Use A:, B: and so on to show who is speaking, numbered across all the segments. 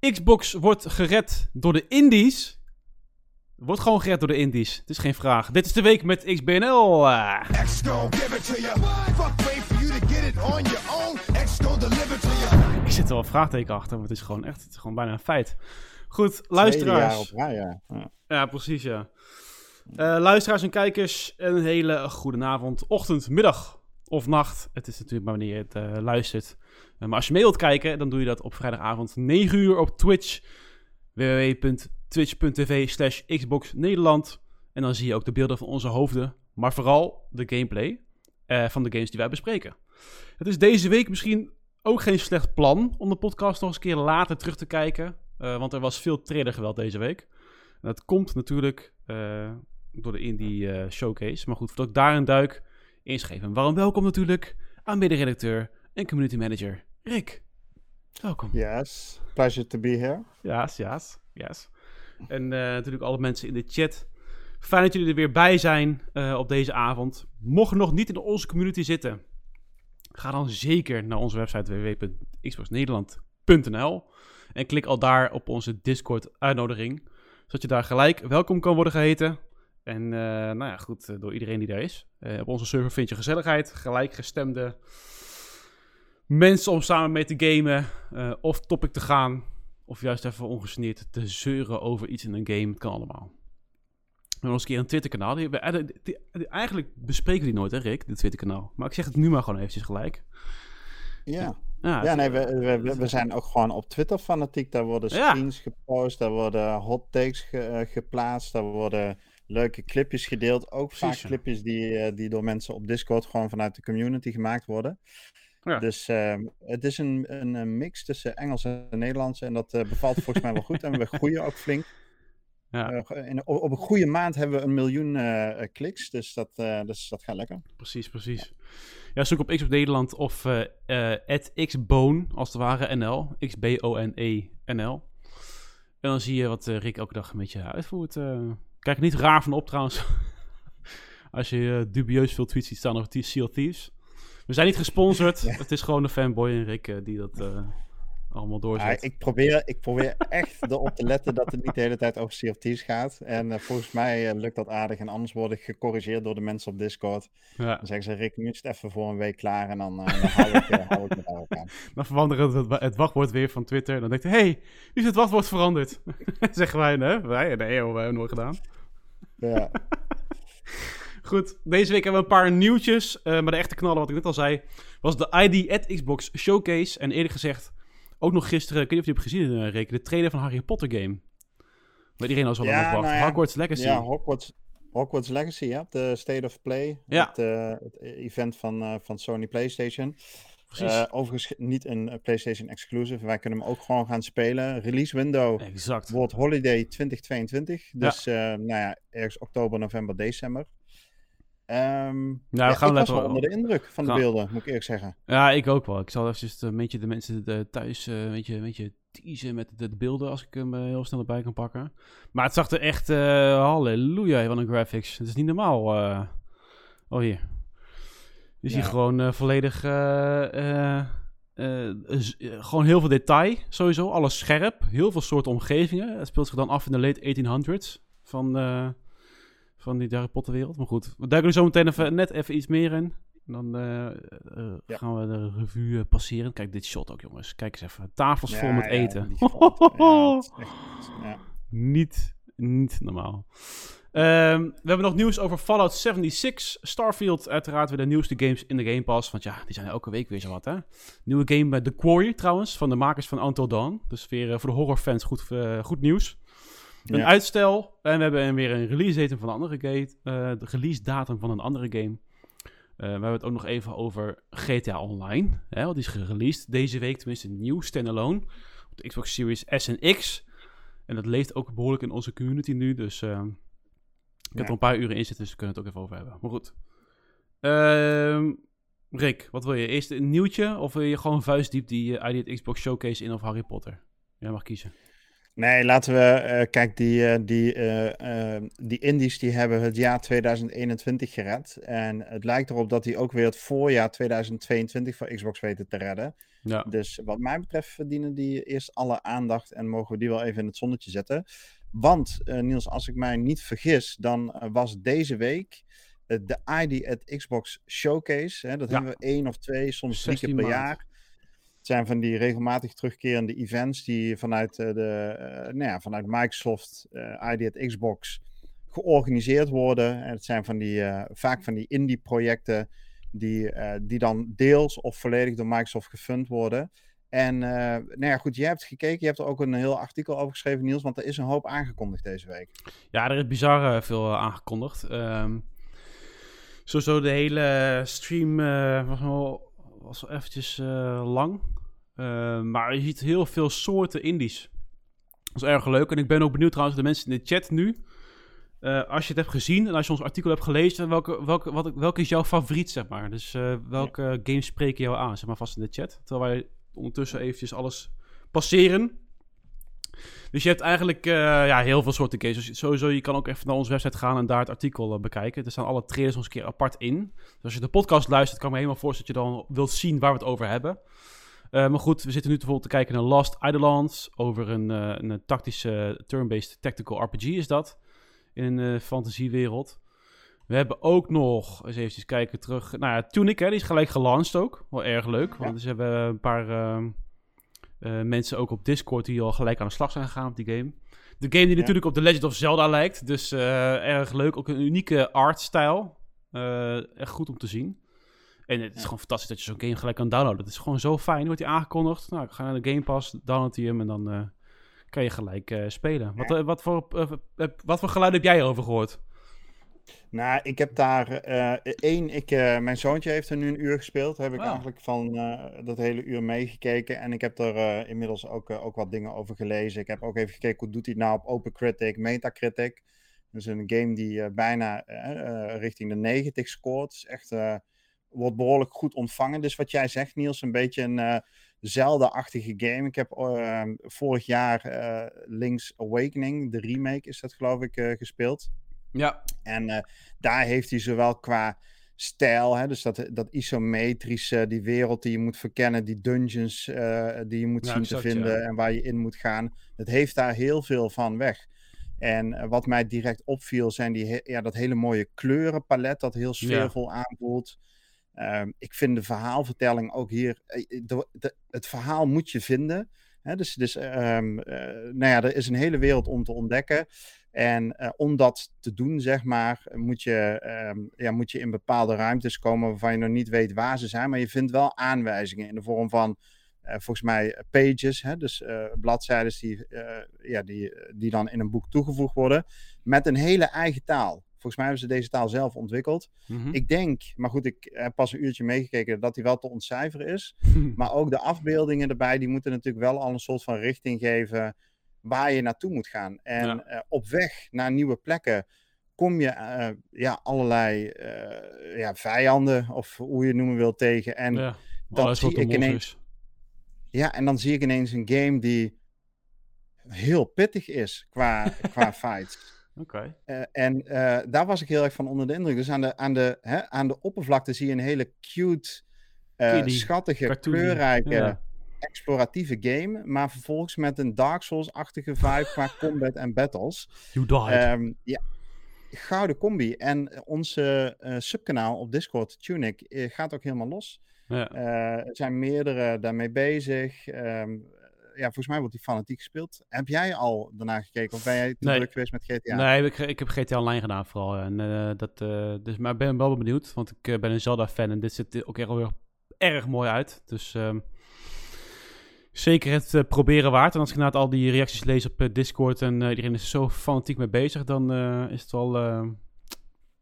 A: Xbox wordt gered door de indies. Wordt gewoon gered door de indies. Het is geen vraag. Dit is de week met XBNL. Ik zit er wel een vraagteken achter, maar het is gewoon echt het is gewoon bijna een feit. Goed, luisteraars.
B: Ja, ja.
A: ja. ja, precies ja. Uh, luisteraars en kijkers, een hele goede avond, ochtend, middag of nacht. Het is natuurlijk maar wanneer je het uh, luistert. Uh, maar als je mee wilt kijken, dan doe je dat op vrijdagavond 9 uur op Twitch. www.twitch.tv slash Xbox Nederland. En dan zie je ook de beelden van onze hoofden. Maar vooral de gameplay van de games die wij bespreken. Het is deze week misschien ook geen slecht plan om de podcast nog eens een keer later terug te kijken. want er was veel trailergeweld deze week. En dat komt natuurlijk door de Indie Showcase. Maar goed, voordat ik daar een duik inschreven. Waarom welkom natuurlijk aan mede-redacteur en community manager Rick. Welkom.
B: Yes, pleasure to be here.
A: Yes, yes, yes. En uh, natuurlijk alle mensen in de chat. Fijn dat jullie er weer bij zijn uh, op deze avond. Mocht je nog niet in onze community zitten, ga dan zeker naar onze website www.xboxnederland.nl en klik al daar op onze Discord uitnodiging, zodat je daar gelijk welkom kan worden geheten. En uh, nou ja, goed, door iedereen die daar is. Uh, op onze server vind je gezelligheid, gelijkgestemde mensen om samen mee te gamen. Uh, of topic te gaan. Of juist even ongesneerd te zeuren over iets in een game. Het kan allemaal. We hebben nog eens een keer een Twitter-kanaal. Die, die, die, eigenlijk bespreken we die nooit, hè, Rick? Dit Twitter-kanaal. Maar ik zeg het nu maar gewoon eventjes gelijk.
B: Ja. Ja, ja nee, we, we, we, zijn ook gewoon op Twitter fanatiek. Daar worden screens ja. gepost, daar worden hot takes ge, geplaatst, daar worden leuke clipjes gedeeld. Ook Precies, vaak clipjes die, uh, die door mensen op Discord gewoon vanuit de community gemaakt worden. Ja. Dus uh, het is een, een, een, mix tussen Engels en Nederlands. En dat uh, bevalt volgens mij wel goed. En we groeien ook flink. Ja. In, op, op, een goede maand hebben we een miljoen kliks. Dus dat, dus dat gaat lekker.
A: Precies, precies. Ja. ja zoek op X op Nederland of xbone, als het ware, NL. X-B-O-N-E-N-L. En dan zie je wat Rick elke dag een beetje uitvoert. Kijk er niet raar van op trouwens. Als je dubieus veel tweets ziet staan over Sea of Thieves. We zijn niet gesponsord. Ja. Het is gewoon de fanboy en Rick uh, die dat uh, allemaal doorzet.
B: Ja, ik, probeer, ik probeer echt erop te letten dat het niet de hele tijd over Thieves gaat. En volgens mij lukt dat aardig. En anders word ik gecorrigeerd door de mensen op Discord. Ja. Dan zeggen ze, Rick, nu is het even voor een week klaar. En dan, dan hou, ik, hou ik me aan.
A: Dan veranderen het, het wachtwoord weer van Twitter. En dan denkt hij, hey, nu is het wachtwoord veranderd. zeggen wij, nee, wij, nee, wij hebben nooit gedaan.
B: Ja.
A: Goed, deze week hebben we een paar nieuwtjes. Uh, maar de echte knallen, wat ik net al zei, was de ID at Xbox Showcase. En eerder gezegd, ook nog gisteren, ik weet niet of je hebt gezien, uh, Rick, de trailer van Harry Potter game. Waar iedereen al zo lang ja, op wacht. Nou ja, Hogwarts Legacy.
B: Ja, Hogwarts, Hogwarts Legacy, ja. De State of Play. Ja. Het, uh, het event van, van Sony PlayStation. Uh, overigens niet een PlayStation exclusive. Wij kunnen hem ook gewoon gaan spelen. Release window
A: exact.
B: wordt Holiday 2022. Dus ja. Nou ja, ergens oktober, november, december. Um, nou, ja, we gaan ik was wel onder de indruk van de beelden, moet ik eerlijk zeggen.
A: Ja, ik ook wel. Ik zal even een beetje de mensen de, thuis uh, een beetje, een beetje teasen met de, de, beelden, als ik hem heel snel erbij kan pakken. Maar het zag er echt, halleluja, van een graphics. Het is niet normaal. oh, hier. Je ziet gewoon uh, volledig. Uh, gewoon heel veel detail, sowieso. Alles scherp. Heel veel soorten omgevingen. Het speelt zich dan af in de late 1800s van, van die Harry Potter wereld. Maar goed, we duiken er zo meteen even, net even iets meer in. Dan ja. gaan we de revue passeren. Kijk, dit shot ook, jongens. Kijk eens even. Tafels vol met eten. niet, niet normaal. Um, we hebben nog nieuws over Fallout 76, Starfield, uiteraard weer de nieuwste games in de Game Pass. Want ja, die zijn elke week weer zo wat, hè. Nieuwe game bij The Quarry trouwens, van de makers van Until Dawn. Dus weer uh, voor de horrorfans goed, uh, goed nieuws. Een ja. uitstel en we hebben weer een release datum van een andere game. Uh, de release datum van een andere game. we hebben het ook nog even over GTA Online. Hè, want die is gereleased deze week, tenminste nieuw, standalone. Op de Xbox Series S en X. En dat leeft ook behoorlijk in onze community nu, dus... Uh, ik heb er een paar uren in zitten, dus we kunnen het ook even over hebben. Maar goed. Uh, Rick, wat wil je? Eerst een nieuwtje of wil je gewoon vuistdiep die uh, ID Xbox Showcase in of Harry Potter? Jij mag kiezen.
B: Nee, laten we... Uh, kijk, die, uh, die, die indies die hebben het jaar 2021 gered. En het lijkt erop dat die ook weer het voorjaar 2022 voor Xbox weten te redden. Ja. Dus wat mij betreft verdienen die eerst alle aandacht en mogen we die wel even in het zonnetje zetten. Want Niels, als ik mij niet vergis, dan was deze week de ID at Xbox Showcase. Hè, dat hebben we één of twee, soms drie keer per jaar. Het zijn van die regelmatig terugkerende events die vanuit, de, nou ja, vanuit Microsoft, ID at Xbox georganiseerd worden. En het zijn van die, vaak van die indie-projecten die, die dan deels of volledig door Microsoft gefund worden. En uh, nou ja, goed, je hebt gekeken, je hebt er ook een heel artikel over geschreven, Niels, want er is een hoop aangekondigd deze week.
A: Ja, er is bizar veel aangekondigd. Um, sowieso de hele stream was was wel eventjes lang. Ehm, maar je ziet heel veel soorten indies. Dat is erg leuk. En ik ben ook benieuwd trouwens, de mensen in de chat nu. Uh, als je het hebt gezien en als je ons artikel hebt gelezen, welke, welke, wat, welke is jouw favoriet, zeg maar? Dus uh, welke ja. games spreken jou aan, zeg maar vast in de chat. Terwijl wij ondertussen eventjes alles passeren. Dus je hebt eigenlijk uh, ja, heel veel soorten games. Dus sowieso, je kan ook even naar onze website gaan en daar het artikel bekijken. Er staan alle trailers ons een keer apart in. Dus als je de podcast luistert, kan ik me helemaal voorstellen dat je dan wilt zien waar we het over hebben. maar goed, we zitten nu bijvoorbeeld te kijken naar Lost Eidolons. Over een, een tactische turn-based tactical RPG is dat in een fantasiewereld. We hebben ook nog, eens even kijken terug, nou ja, Tunic, hè, die is gelijk gelanceerd ook. Wel erg leuk, want ja. ze hebben een paar uh, uh, mensen ook op Discord die al gelijk aan de slag zijn gegaan op die game. De game die ja. natuurlijk op The Legend of Zelda lijkt, dus erg leuk. Ook een unieke artstijl, echt goed om te zien. En het is gewoon fantastisch dat je zo'n game gelijk kan downloaden. Het is gewoon zo fijn. Wordt hij aangekondigd? Nou, ik ga naar de Game Pass, download hij hem en dan kan je gelijk spelen. Wat, wat, voor, wat voor geluid heb jij over gehoord?
B: Nou, ik heb daar één. Ik, mijn zoontje heeft er nu een uur gespeeld. Heb ik eigenlijk van dat hele uur meegekeken. En ik heb er inmiddels ook, ook wat dingen over gelezen. Ik heb ook even gekeken hoe doet hij nou op OpenCritic, Metacritic. Dus een game die bijna richting de 90 scoort. Is echt wordt behoorlijk goed ontvangen. Dus wat jij zegt, Niels, een beetje een Zelda-achtige game. Ik heb uh, vorig jaar uh, Link's Awakening, de remake is dat geloof ik, uh, gespeeld.
A: Ja.
B: En eh, daar heeft hij zowel qua stijl, hè, dus dat, dat isometrische, die wereld die je moet verkennen, die dungeons die je moet zien te vinden ja. en waar je in moet gaan. Het heeft daar heel veel van weg. En wat mij direct opviel zijn die, ja, dat hele mooie kleurenpalet dat heel sfeervol ja. aanvoelt. Um, ik vind de verhaalvertelling ook hier. Eh, de, de, het verhaal moet je vinden. Hè? Dus, dus um, uh, nou ja, er is een hele wereld om te ontdekken. En uh, om dat te doen, zeg maar, moet je, um, ja, moet je in bepaalde ruimtes komen waarvan je nog niet weet waar ze zijn. Maar je vindt wel aanwijzingen in de vorm van, uh, volgens mij, pages. Hè? Dus bladzijden die, ja, die, die dan in een boek toegevoegd worden. Met een hele eigen taal. Volgens mij hebben ze deze taal zelf ontwikkeld. Mm -hmm. Ik denk, maar goed, ik heb pas een uurtje meegekeken, dat die wel te ontcijferen is. maar ook de afbeeldingen erbij, die moeten natuurlijk wel al een soort van richting geven waar je naartoe moet gaan. En ja. uh, op weg naar nieuwe plekken kom je uh, ja, allerlei uh, ja, vijanden, of hoe je het noemen wil, tegen. En ja, dan zie ik ineens... Ja, en dan zie ik ineens een game die heel pittig is qua, qua fights.
A: Okay.
B: Uh, en daar was ik heel erg van onder de indruk. Dus aan de, aan de, hè, aan de oppervlakte zie je een hele cute, schattige, Cartoon. kleurrijke. Exploratieve game. Maar vervolgens met een Dark Souls-achtige vibe qua combat en battles.
A: You died.
B: Um, ja, gouden combi. En onze subkanaal op Discord, Tunic, gaat ook helemaal los. Ja. er zijn meerdere daarmee bezig. Um, ja, volgens mij wordt die fanatiek gespeeld. Heb jij al daarna gekeken of ben jij te nee. druk geweest met GTA?
A: Nee, ik, ik heb GTA Online gedaan vooral. En, uh, dat, dus, maar ik ben wel benieuwd, want ik ben een Zelda-fan en dit ziet ook echt weer erg mooi uit. Dus um, zeker het proberen waard. En als ik inderdaad al die reacties lees op Discord en iedereen is zo fanatiek mee bezig, dan is het wel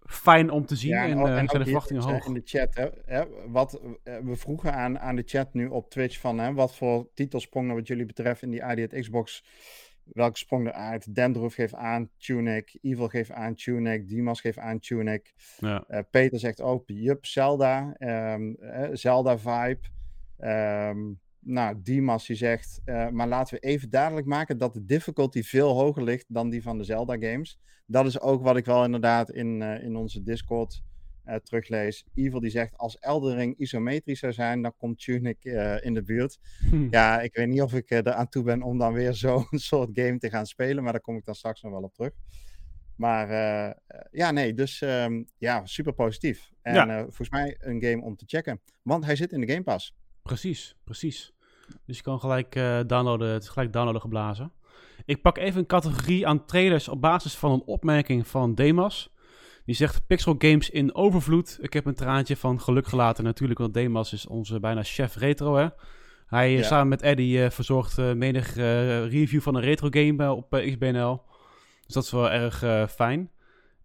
A: fijn om te zien. Ja, en, en, en zijn de verwachtingen hoog.
B: In de chat, hè, hè, wat, we vroegen aan, aan de chat nu op Twitch van hè, wat voor titels sprongen wat jullie betreft in die ID Xbox. Welke sprong er uit? Dendroof geeft aan Tunic. Evil geeft aan Tunic. Dimas geeft aan Tunic. Ja. Peter zegt ook, jup, Zelda. Um, uh, Zelda vibe. Um, nou, Dimas die zegt, uh, maar laten we even duidelijk maken dat de difficulty veel hoger ligt dan die van de Zelda games. Dat is ook wat ik wel inderdaad in, uh, in onze Discord teruglees. Evil die zegt, als Eldering isometrisch zou zijn, dan komt Tunic in de buurt. Hm. Ja, ik weet niet of ik er aan toe ben om dan weer zo'n soort game te gaan spelen, maar daar kom ik dan straks nog wel op terug. Maar ja, nee, dus um, ja, super positief. En volgens mij een game om te checken. Want hij zit in de Game Pass.
A: Precies, precies. Dus je kan gelijk downloaden, het is gelijk downloaden geblazen. Ik pak even een categorie aan trailers op basis van een opmerking van Demas. Die zegt Pixel Games in overvloed. Ik heb een traantje van geluk gelaten natuurlijk, want Demas is onze bijna chef retro hè. Hij ja. samen met Eddie uh, verzorgt uh, menig uh, review van een retro game op XBNL. Dus dat is wel erg fijn.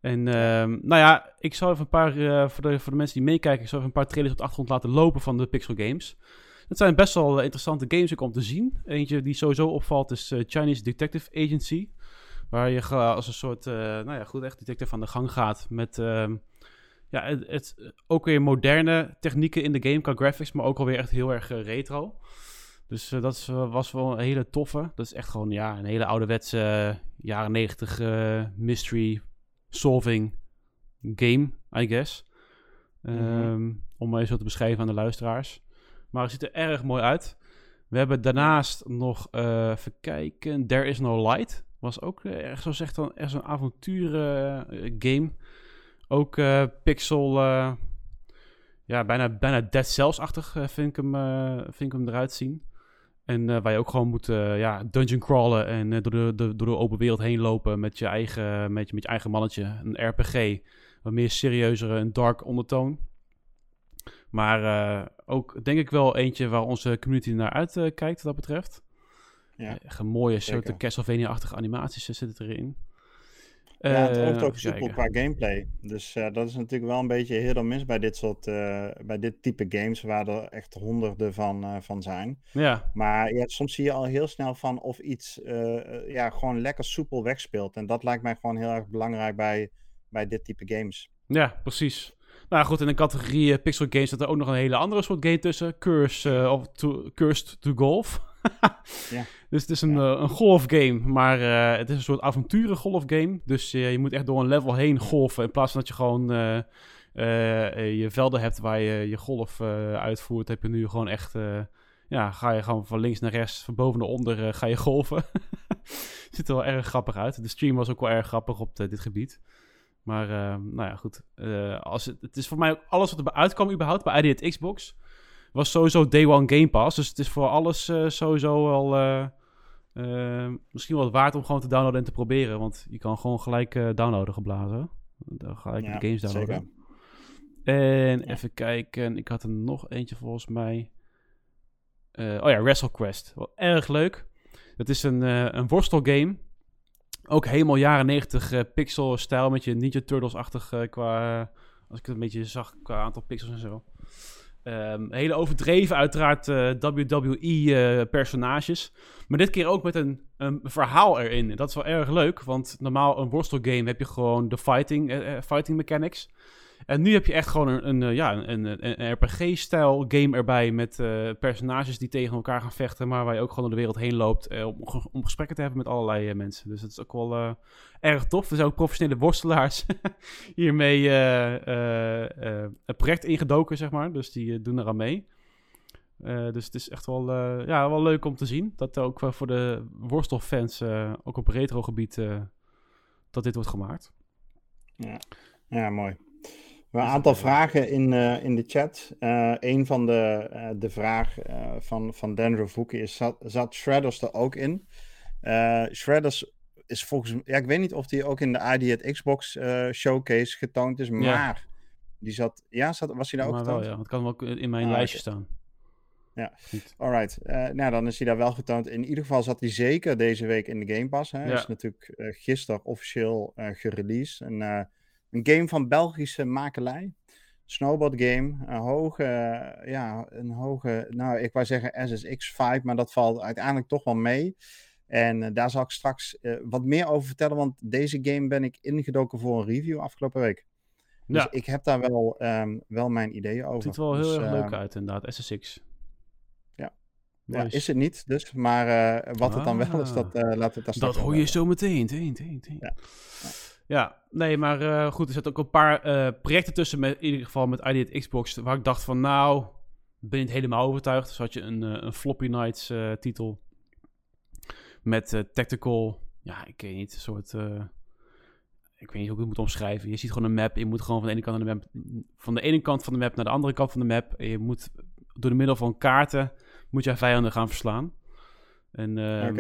A: En ehm, nou ja, ik zal even een paar, voor, de, voor de mensen die meekijken, ik zal even een paar trailers op de achtergrond laten lopen van de Pixel Games. Het zijn best wel interessante games ook om te zien. Eentje die sowieso opvalt is uh, Chinese Detective Agency. Waar je als een soort, uh, nou ja, goed, echt detective aan de gang gaat met... Uh, ja, het, het, ook weer moderne technieken in de game qua graphics, maar ook alweer echt heel erg retro. Dus dat is, was wel een hele toffe. Dat is echt gewoon ja, een hele ouderwetse jaren 90 mystery solving game, I guess. Mm Om maar zo te beschrijven aan de luisteraars. Maar het ziet er erg mooi uit. We hebben daarnaast nog, uh, even kijken, There Is No Light. Was ook uh, erg, zo zegt dan, echt zo'n avonturen uh, game. Ook pixel, ja, bijna, bijna Dead Cells-achtig vind, ik hem, vind ik hem eruit zien. En waar je ook gewoon moet ja, dungeon crawlen en door, de, de, door de open wereld heen lopen met je eigen, met je, met je eigen mannetje. Een RPG, wat meer serieuzere, een dark ondertoon. Maar uh, ook denk ik wel eentje waar onze community naar uitkijkt uh, wat dat betreft. Ja, een mooie soort Castlevania-achtige animaties zitten erin.
B: Ja, het oogt ook soepel qua gameplay. Dus uh, dat is natuurlijk wel een beetje heel mis bij dit soort, bij dit type games, waar er echt honderden van, van zijn. Ja. Maar ja, soms zie je al heel snel van of iets ja, gewoon lekker soepel wegspeelt. En dat lijkt mij gewoon heel erg belangrijk bij, bij dit type games.
A: Ja, precies. Nou goed, in de categorie uh, Pixel Games zit er ook nog een hele andere soort game tussen. Curse, uh, of to, Cursed to Golf. ja. Dus het is een, ja. uh, een golfgame, maar het is een soort avonturen golfgame. Dus je moet echt door een level heen golfen in plaats van dat je gewoon je velden hebt waar je je golf uitvoert. Heb je nu gewoon echt, ja, ga je gewoon van links naar rechts, van boven naar onder ga je golven. Ziet er wel erg grappig uit. De stream was ook wel erg grappig op dit gebied. Maar uh, nou ja, goed. Uh, als het, het is voor mij ook alles wat er uitkwam überhaupt bij ID Xbox. Was sowieso Day One Game Pass. Dus het is voor alles uh, sowieso wel... misschien wel waard om gewoon te downloaden en te proberen. Want je kan gewoon gelijk downloaden geblazen. Dan ga ik ja, de games downloaden. Zeker. En ja. even kijken. Ik had er nog eentje volgens mij. oh ja, WrestleQuest. Wel erg leuk. Het is een, een worstelgame. Ook helemaal jaren 90 uh, pixel-stijl met je Ninja Turtles-achtig uh, qua... als ik het een beetje zag qua aantal pixels en zo. Um, hele overdreven uiteraard eh, WWE-personages. maar dit keer ook met een, een, verhaal erin. Dat is wel erg leuk, want normaal een worstelgame heb je gewoon de fighting, fighting mechanics. En nu heb je echt gewoon een, een, eh, ja, een, een RPG-stijl game erbij met uh, personages die tegen elkaar gaan vechten, maar waar je ook gewoon door de wereld heen loopt uh, om, om, gesprekken te hebben met allerlei mensen. Dus dat is ook wel erg tof. Er zijn ook professionele worstelaars hiermee een project ingedoken, zeg maar. Dus die doen eraan mee. dus het is echt wel, ja, wel leuk om te zien. Dat ook voor de worstelfans, ook op retro gebied, dat dit wordt gemaakt.
B: Ja, ja mooi. Een aantal vragen in, uh, in de chat. Uh, een van de, uh, de vraag van, van Dan Voeken is: zat, zat, Shredders er ook in? Shredders is volgens mij. Ja, ik weet niet of die ook in de ID Xbox showcase getoond is, maar die zat. Ja, zat, was hij daar ook
A: getoond? Wel, ja, het kan wel in mijn ah, lijstje staan.
B: Ja, alright. nou, dan is hij daar wel getoond. In ieder geval zat hij zeker deze week in de Game Pass. Hij ja. is natuurlijk gisteren officieel gereleased. En een game van Belgische makelij. Snowboard game. Een hoge, ja, een hoge, nou ik wou zeggen SSX 5, maar dat valt uiteindelijk toch wel mee. En uh, daar zal ik straks uh, wat meer over vertellen, want deze game ben ik ingedoken voor een review afgelopen week. Dus ja. ik heb daar wel, um, wel mijn ideeën over. Het
A: ziet wel heel dus, erg leuk uh, uit inderdaad, SSX.
B: Ja. ja, is het niet dus, maar wat ah, het dan wel is, dat laten we daar
A: Dat hoor je zo meteen, meteen, meteen. Ja. Ja, nee, maar goed, er zitten ook een paar projecten tussen, met, in ieder geval met ID Xbox, waar ik dacht van, nou, ben je het helemaal overtuigd. Dus had je een, een Floppy Nights titel met tactical, ja, ik weet niet, een soort ik weet niet hoe ik het moet omschrijven. Je ziet gewoon een map. Je moet gewoon van de ene kant, van de, map, van de ene kant van de map naar de andere kant van de map. En je moet door de middel van kaarten moet je vijanden gaan verslaan. En um,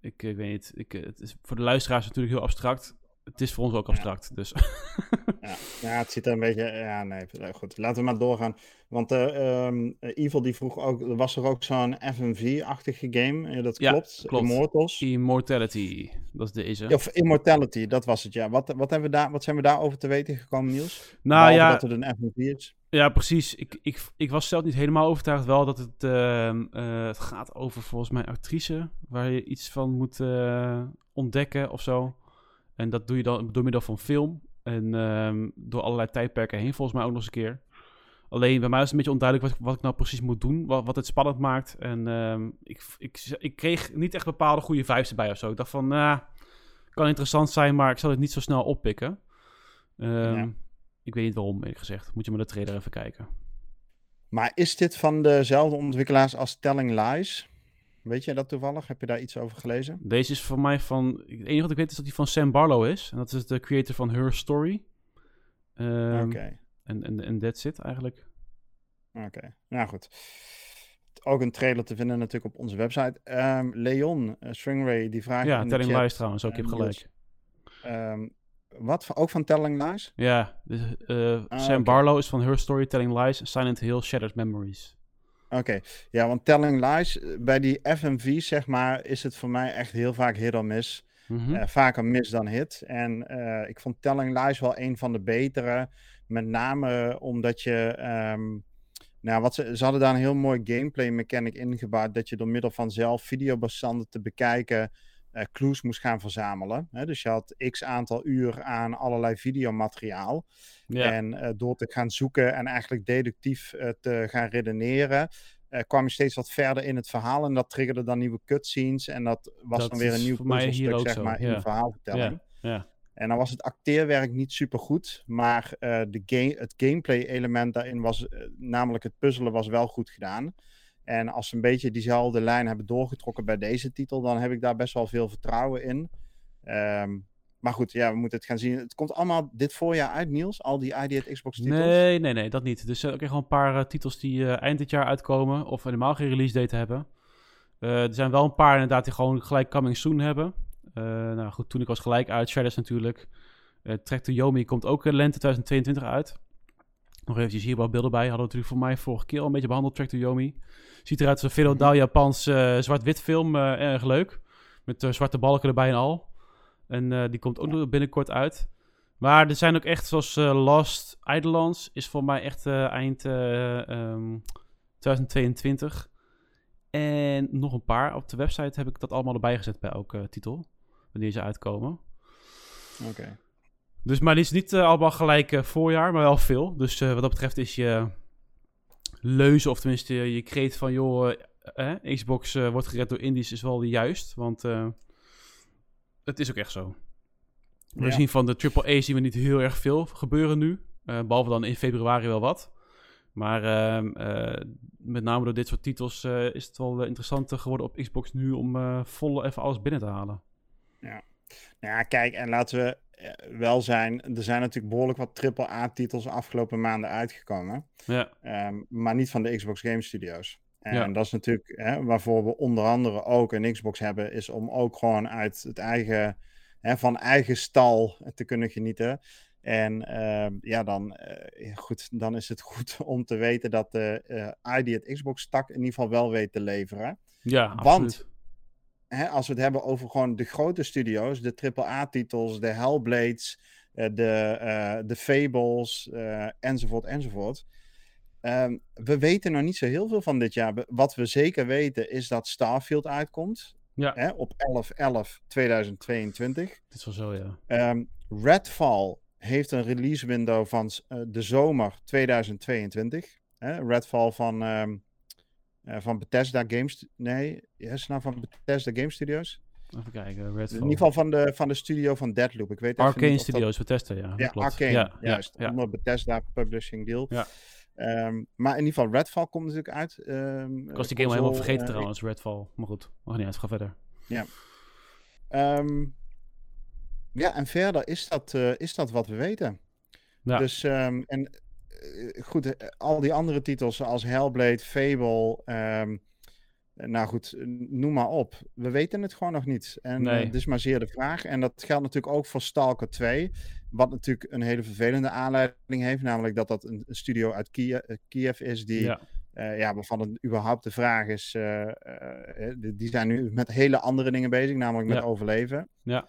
A: ik, ik, weet niet, ik, het is voor de luisteraars natuurlijk heel abstract het is voor ons ook abstract. Ja. Dus.
B: ja. ja, het ziet er een beetje. Ja, nee, goed. Laten we maar doorgaan. Want uh, um, Evil die vroeg ook. Er was er ook zo'n FMV-achtige game. Ja, dat klopt. klopt. Immortals.
A: Immortality. Dat is deze.
B: Of Immortality, dat was het, ja. Wat, wat, hebben we daar, wat zijn we daarover te weten gekomen, Niels? Nou ja. Dat het een FMV is.
A: Ja, precies. Ik, ik, ik was zelf niet helemaal overtuigd wel dat het, uh, uh, het gaat over volgens mij actrice. Waar je iets van moet ontdekken of zo. En dat doe je dan door middel van film. En um, door allerlei tijdperken heen, volgens mij ook nog eens een keer. Alleen bij mij is het een beetje onduidelijk wat, wat ik nou precies moet doen. Wat, wat het spannend maakt. En um, ik, ik, ik kreeg niet echt bepaalde goede vibes erbij of zo. Ik dacht van, nou, kan interessant zijn, maar ik zal het niet zo snel oppikken. Um, ja. Ik weet niet waarom, eerlijk gezegd. Moet je maar de trailer even kijken.
B: Maar is dit van dezelfde ontwikkelaars als Telling Lies? Weet je dat toevallig? Heb je daar iets over gelezen?
A: Deze is voor mij van... Het enige wat ik weet is dat hij van Sam Barlow is. En dat is de creator van Her Story. Um, Oké. En, en, en that's it eigenlijk.
B: Oké, nou goed. Ook een trailer te vinden natuurlijk op onze website. Um, Leon uh, Stringray, die vraagt
A: Ja, Telling Lies trouwens, ook, ik heb eh, gelijk.
B: Um, wat? Ook van Telling Lies?
A: Ja, dus, uh, Sam Barlow is van Her Story, Telling Lies, Silent Hill, Shattered Memories.
B: Oké, ja, want Telling Lies, eh, bij die FMV zeg maar, is het voor mij echt heel vaak hit or miss. Mm vaker mis dan hit. En uh, ik vond Telling Lies wel een van de betere. Met name omdat je. Um, nou, wat ze, ze hadden daar een heel mooi gameplay mechanic ingebouwd. Dat je door middel van zelf videobestanden te bekijken. Uh, clues moest gaan verzamelen. Hè? Dus je had x aantal uur aan allerlei videomateriaal. Ja. En uh, door te gaan zoeken en eigenlijk deductief uh, te gaan redeneren, kwam je steeds wat verder in het verhaal. En dat triggerde dan nieuwe cutscenes. En dat was dat dan weer een nieuw puzzelstuk, zeg maar, in de verhaalvertelling. Ja. ja. En dan was het acteerwerk niet super goed, maar de game, het gameplay-element daarin was, namelijk het puzzelen, was wel goed gedaan. En als ze een beetje diezelfde lijn hebben doorgetrokken bij deze titel, dan heb ik daar best wel veel vertrouwen in. Um, maar goed, ja, we moeten het gaan zien. Het komt allemaal dit voorjaar uit, Niels? Al die ID Xbox titels?
A: Nee, nee, nee, dat niet. Dus ook uh, gewoon een paar uh, titels die uh, eind dit jaar uitkomen. Of helemaal geen release date hebben. Eh, er zijn wel een paar inderdaad die gewoon gelijk coming soon hebben. nou goed, toen ik was gelijk uit. Shadows natuurlijk. Track to Yomi komt ook lente 2022 uit. Nog eventjes hier wat beelden bij. Hadden we natuurlijk voor mij vorige keer al een beetje behandeld. Track to Yomi. Ziet eruit als een feodal mhm. Japans zwart-wit film. erg leuk. Met zwarte balken erbij en al. En uh, die komt ook binnenkort uit. Maar er zijn ook echt, zoals uh, Lost Eidolons, is voor mij echt uh, eind um, 2022. En nog een paar. Op de website heb ik dat allemaal erbij gezet bij elke titel. Wanneer ze uitkomen.
B: Oké.
A: Dus, maar die is niet allemaal gelijk voorjaar, maar wel veel. Dus wat dat betreft is je leuze, of tenminste je kreet van, joh, Xbox wordt gered door indies, is wel juist. Want het is ook echt zo. We zien van de AAA zien we niet heel erg veel gebeuren nu. Uh, behalve dan in februari wel wat. Maar uh, uh, met name door dit soort titels eh, is het wel interessanter geworden op Xbox nu om vol even alles binnen te halen.
B: Ja. Nou ja, kijk, en laten we wel zijn, er zijn natuurlijk behoorlijk wat AAA-titels afgelopen maanden uitgekomen. Ja. Um, maar niet van de Xbox Game Studios. En dat is natuurlijk hè, waarvoor we onder andere ook een Xbox hebben, is om ook gewoon uit het eigen, hè, van eigen stal te kunnen genieten. En uh, ja, dan, uh, goed, dan is het goed om te weten dat de uh, ID het Xbox-tak in ieder geval wel weet te leveren.
A: Ja,
B: Want hè, als we het hebben over gewoon de grote studio's, de AAA-titels, de Hellblades, de, de Fables, enzovoort, enzovoort Um, we weten nog niet zo heel veel van dit jaar. Wat we zeker weten is dat Starfield uitkomt. Ja. Hè, op 11-11-2022. Dit
A: is wel zo, ja.
B: Um, Redfall heeft een release window van uh, de zomer 2022. Hè, Redfall van, um, uh, van Bethesda Games... Nee, is het nou van Bethesda Game Studios?
A: Even kijken, Redfall.
B: In ieder geval van de, van de studio van Deadloop. Ik weet
A: Arcane Studios, dat... Bethesda, ja.
B: Ja,
A: klopt.
B: Arcane, ja, juist. Ja, Onder Bethesda Publishing Deal. Ja. Um, maar in ieder geval, Redfall komt natuurlijk uit. Um,
A: ik was die game al helemaal vergeten uh, trouwens, Redfall. Maar goed, mag niet uit, ga verder.
B: Ja. Um, ja, en verder is dat, uh, is dat wat we weten. Ja. Dus, en goed, al die andere titels zoals Hellblade, Fable, nou goed, noem maar op. We weten het gewoon nog niet. En nee. uh, dit is maar zeer de vraag. En dat geldt natuurlijk ook voor Stalker 2. Wat natuurlijk een hele vervelende aanleiding heeft. Namelijk dat dat een, studio uit Kiev, Kiev is die... Ja. Uh, ja, waarvan het überhaupt de vraag is... Uh, die zijn nu met hele andere dingen bezig. Namelijk met ja. overleven.
A: Ja.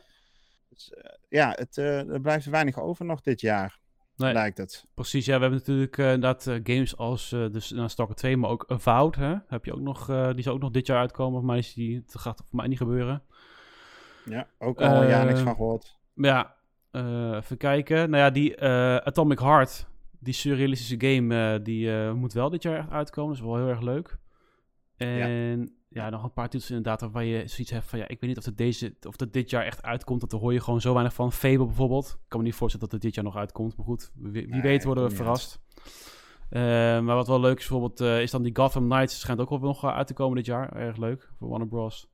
B: Dus, ja, het, er blijft weinig over nog dit jaar. Nee, lijkt het.
A: Precies, ja. We hebben natuurlijk uh, inderdaad uh, games als uh, dus, nou, Stalker 2, maar ook Avowed. Hè? Heb je ook nog, die zou ook nog dit jaar uitkomen. Of mij is die, dat gaat voor mij niet gebeuren.
B: Ja, ook al een jaar niks van gehoord.
A: Ja, even kijken. Nou ja, die Atomic Heart, die surrealistische game, die moet wel dit jaar echt uitkomen. Dat is wel heel erg leuk. En ja, nog een paar titels inderdaad waar je zoiets hebt van ja, ik weet niet of het, deze, of het dit jaar echt uitkomt. Dat hoor je gewoon zo weinig van. Fable bijvoorbeeld. Ik kan me niet voorstellen dat het dit jaar nog uitkomt. Maar goed, wie, wie weet worden we verrast. Uh, maar wat wel leuk is bijvoorbeeld, uh, is dan die Gotham Knights. Schijnt ook wel nog uit te komen dit jaar. Erg leuk voor Warner Bros.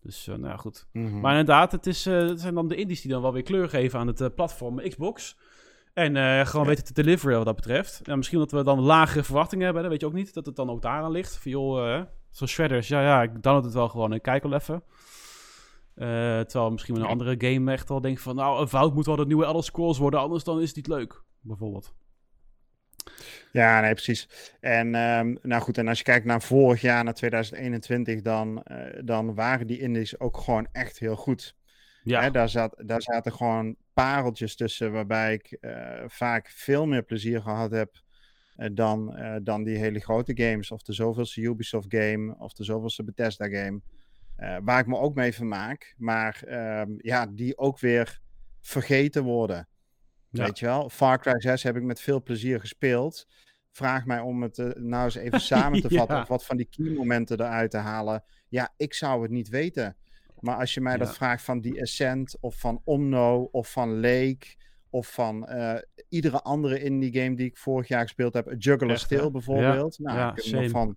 A: Dus uh, nou ja, goed. Mm -hmm. Maar inderdaad, het, is, het zijn dan de indies die dan wel weer kleur geven aan het platform Xbox. En gewoon weten te deliveren wat dat betreft. Ja, misschien dat we dan lagere verwachtingen hebben. Dat weet je ook niet. Dat het dan ook daaraan ligt. Van joh, Zoals Shredders, ja, ja, ik download het wel gewoon en kijk wel even. Uh, terwijl misschien met een andere game echt wel denk van... nou, een fout moet wel de nieuwe Elder Scrolls worden... anders dan is het niet leuk, bijvoorbeeld.
B: Ja, nee, precies. En um, nou goed, en als je kijkt naar vorig jaar, naar 2021... dan, uh, dan waren die indies ook gewoon echt heel goed. Ja. Hè, daar, zat, daar zaten gewoon pareltjes tussen... waarbij ik uh, vaak veel meer plezier gehad heb... Eh, dan, uh, dan die hele grote games. Of de zoveelste Ubisoft game. Of de zoveelste Bethesda game. Uh, waar ik me ook mee vermaak. Maar uh, ja, die ook weer vergeten worden. Ja. Weet je wel? Far Cry 6 heb ik met veel plezier gespeeld. Vraag mij om het nou eens even samen te vatten. ja. Of wat van die key momenten eruit te halen. Ja, ik zou het niet weten. Maar als je mij ja. dat vraagt van die Ascent. Of van Omno. Of van Lake of van uh, iedere andere indie game die ik vorig jaar gespeeld heb. Juggler Still bijvoorbeeld. Ja, nou, ja, ik heb van,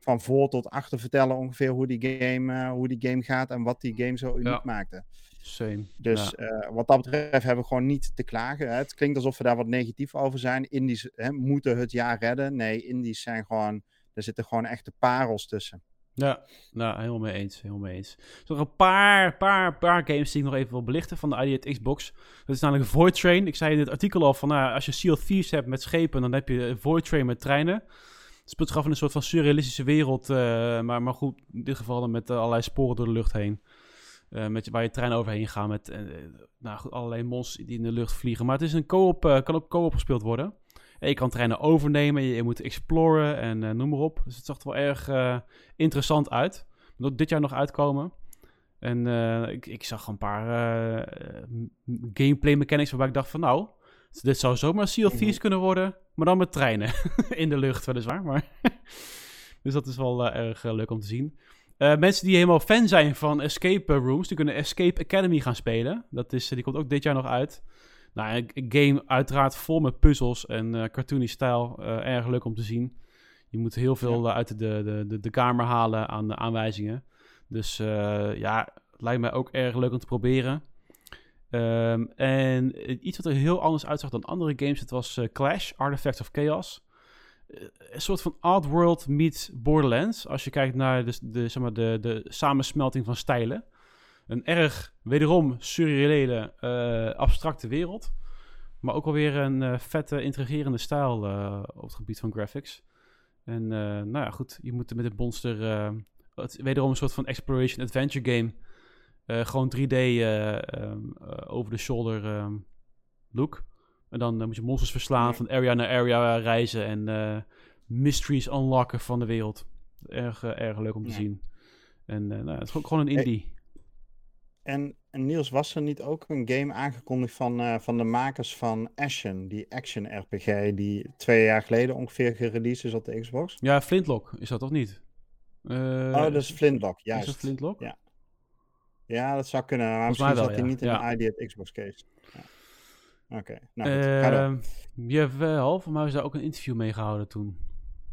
B: van voor tot achter vertellen ongeveer hoe die game, uh, hoe die game gaat en wat die game zo uniek ja. maakte.
A: Same.
B: Dus ja. uh, wat dat betreft hebben we gewoon niet te klagen. Hè. Het klinkt alsof we daar wat negatief over zijn. Indies hè, moeten het jaar redden. Nee, indies zijn gewoon, er zitten gewoon echte parels tussen.
A: Ja, nou, helemaal mee eens. Helemaal mee eens. Er nog een paar, paar, paar games die ik nog even wil belichten van de ID Xbox. Dat is namelijk Void Train. Ik zei in het artikel al van, nou, als je Sea of Thieves hebt met schepen, dan heb je Void Train met treinen. Het speelt zich in een soort van surrealistische wereld, uh, maar, maar goed, in dit geval dan met uh, allerlei sporen door de lucht heen. Uh, met, waar je trein overheen gaat met nou, goed, allerlei monsters die in de lucht vliegen. Maar het is een co-op, kan ook co-op gespeeld worden. Je kan treinen overnemen, je, je moet exploren en uh, noem maar op. Dus het zag er wel erg uh, interessant uit. Dat dit jaar nog uitkomen. En uh, ik, ik, zag een paar gameplay mechanics waarbij ik dacht van nou, dit zou zomaar Sea of Thieves mm -hmm. kunnen worden, maar dan met treinen in de lucht weliswaar. Maar dus dat is wel erg leuk om te zien. mensen die helemaal fan zijn van escape rooms, die kunnen Escape Academy gaan spelen. Dat is, die komt ook dit jaar nog uit. Nou, een game uiteraard vol met puzzels en uh, cartoony stijl. Uh, erg leuk om te zien. Je moet heel veel ja. uit de, de, de, de kamer halen aan de aanwijzingen. Dus ja, het lijkt mij ook erg leuk om te proberen. Um, en iets wat er heel anders uitzag dan andere games, het was Clash, Artifacts of Chaos. een soort van Oddworld meets Borderlands. Als je kijkt naar de, de, zeg maar de, de samensmelting van stijlen een erg, wederom, surreële, uh, abstracte wereld. Maar ook alweer een uh, vette, intrigerende stijl uh, op het gebied van graphics. En nou ja, goed, je moet met het monster... het, wederom een soort van exploration adventure game. gewoon 3D um, over de shoulder um, look. En dan moet je monsters verslaan, ja. van area naar area reizen en mysteries unlocken van de wereld. Erg, erg leuk om te ja. zien. En nou, het is ook gewoon een indie.
B: En, en, Niels, was er niet ook een game aangekondigd van, uh, van de makers van Ashen, die action RPG, die twee jaar geleden ongeveer gereleased is op de Xbox?
A: Ja, Flintlock is dat toch niet?
B: Uh, oh, dat is Flintlock, juist.
A: Is dat Flintlock?
B: Ja. Ja, dat zou kunnen. Maar misschien zat hij niet in de ID Xbox case. Oké, okay. nou
A: uh, Jawel, voor mij is daar ook een interview mee gehouden toen.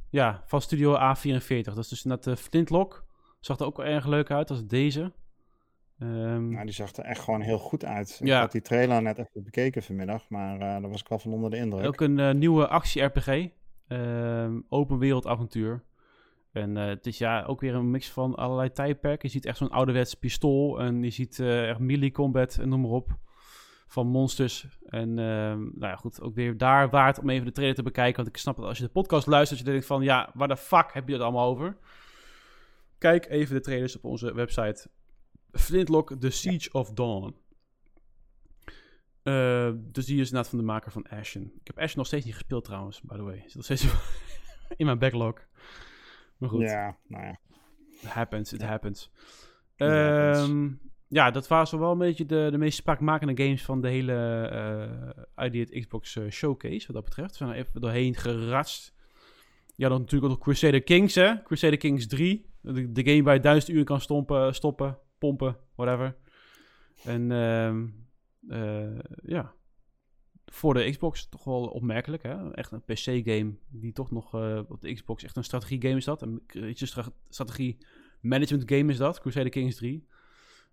A: Ja, van Studio A44. Dat is dus net de Flintlock. Zag er ook erg leuk uit als deze.
B: Um, nou, die zag er echt gewoon heel goed uit. Ik had die trailer net even bekeken vanmiddag, maar uh, daar was ik wel van onder de indruk.
A: Ook een uh, nieuwe actie-RPG. Ehm, open wereld avontuur. En uh, het is ja ook weer een mix van allerlei tijdperken. Je ziet echt zo'n ouderwets pistool en je ziet echt melee combat en noem maar op. Van monsters. En ehm, nou ja, goed, ook weer daar waard om even de trailer te bekijken. Want ik snap dat als je de podcast luistert, je denkt van ja, waar de fuck heb je het allemaal over? Kijk even de trailers op onze website Flintlock, The Siege of Dawn. Uh, dus die is inderdaad van de maker van Ashen. Ik heb Ashen nog steeds niet gespeeld trouwens, by the way. Zit nog steeds in mijn backlog. Maar goed.
B: Ja, nou ja.
A: It happens, it happens. Um, ja, dat waren zo wel een beetje de, de meest spraakmakende games van de hele uh, ID Xbox uh, Showcase, wat dat betreft. We zijn er even doorheen geratst. Ja, dan natuurlijk ook nog Crusader Kings, hè. Crusader Kings 3. De, de game waar je duizend uur kan stompen, stoppen pompen, whatever. En uh, uh, ja, voor de Xbox toch wel opmerkelijk. Hè? Echt een PC-game die toch nog uh, op de Xbox echt een strategie-game is dat. Een strategie-management-game is dat, Crusader Kings 3.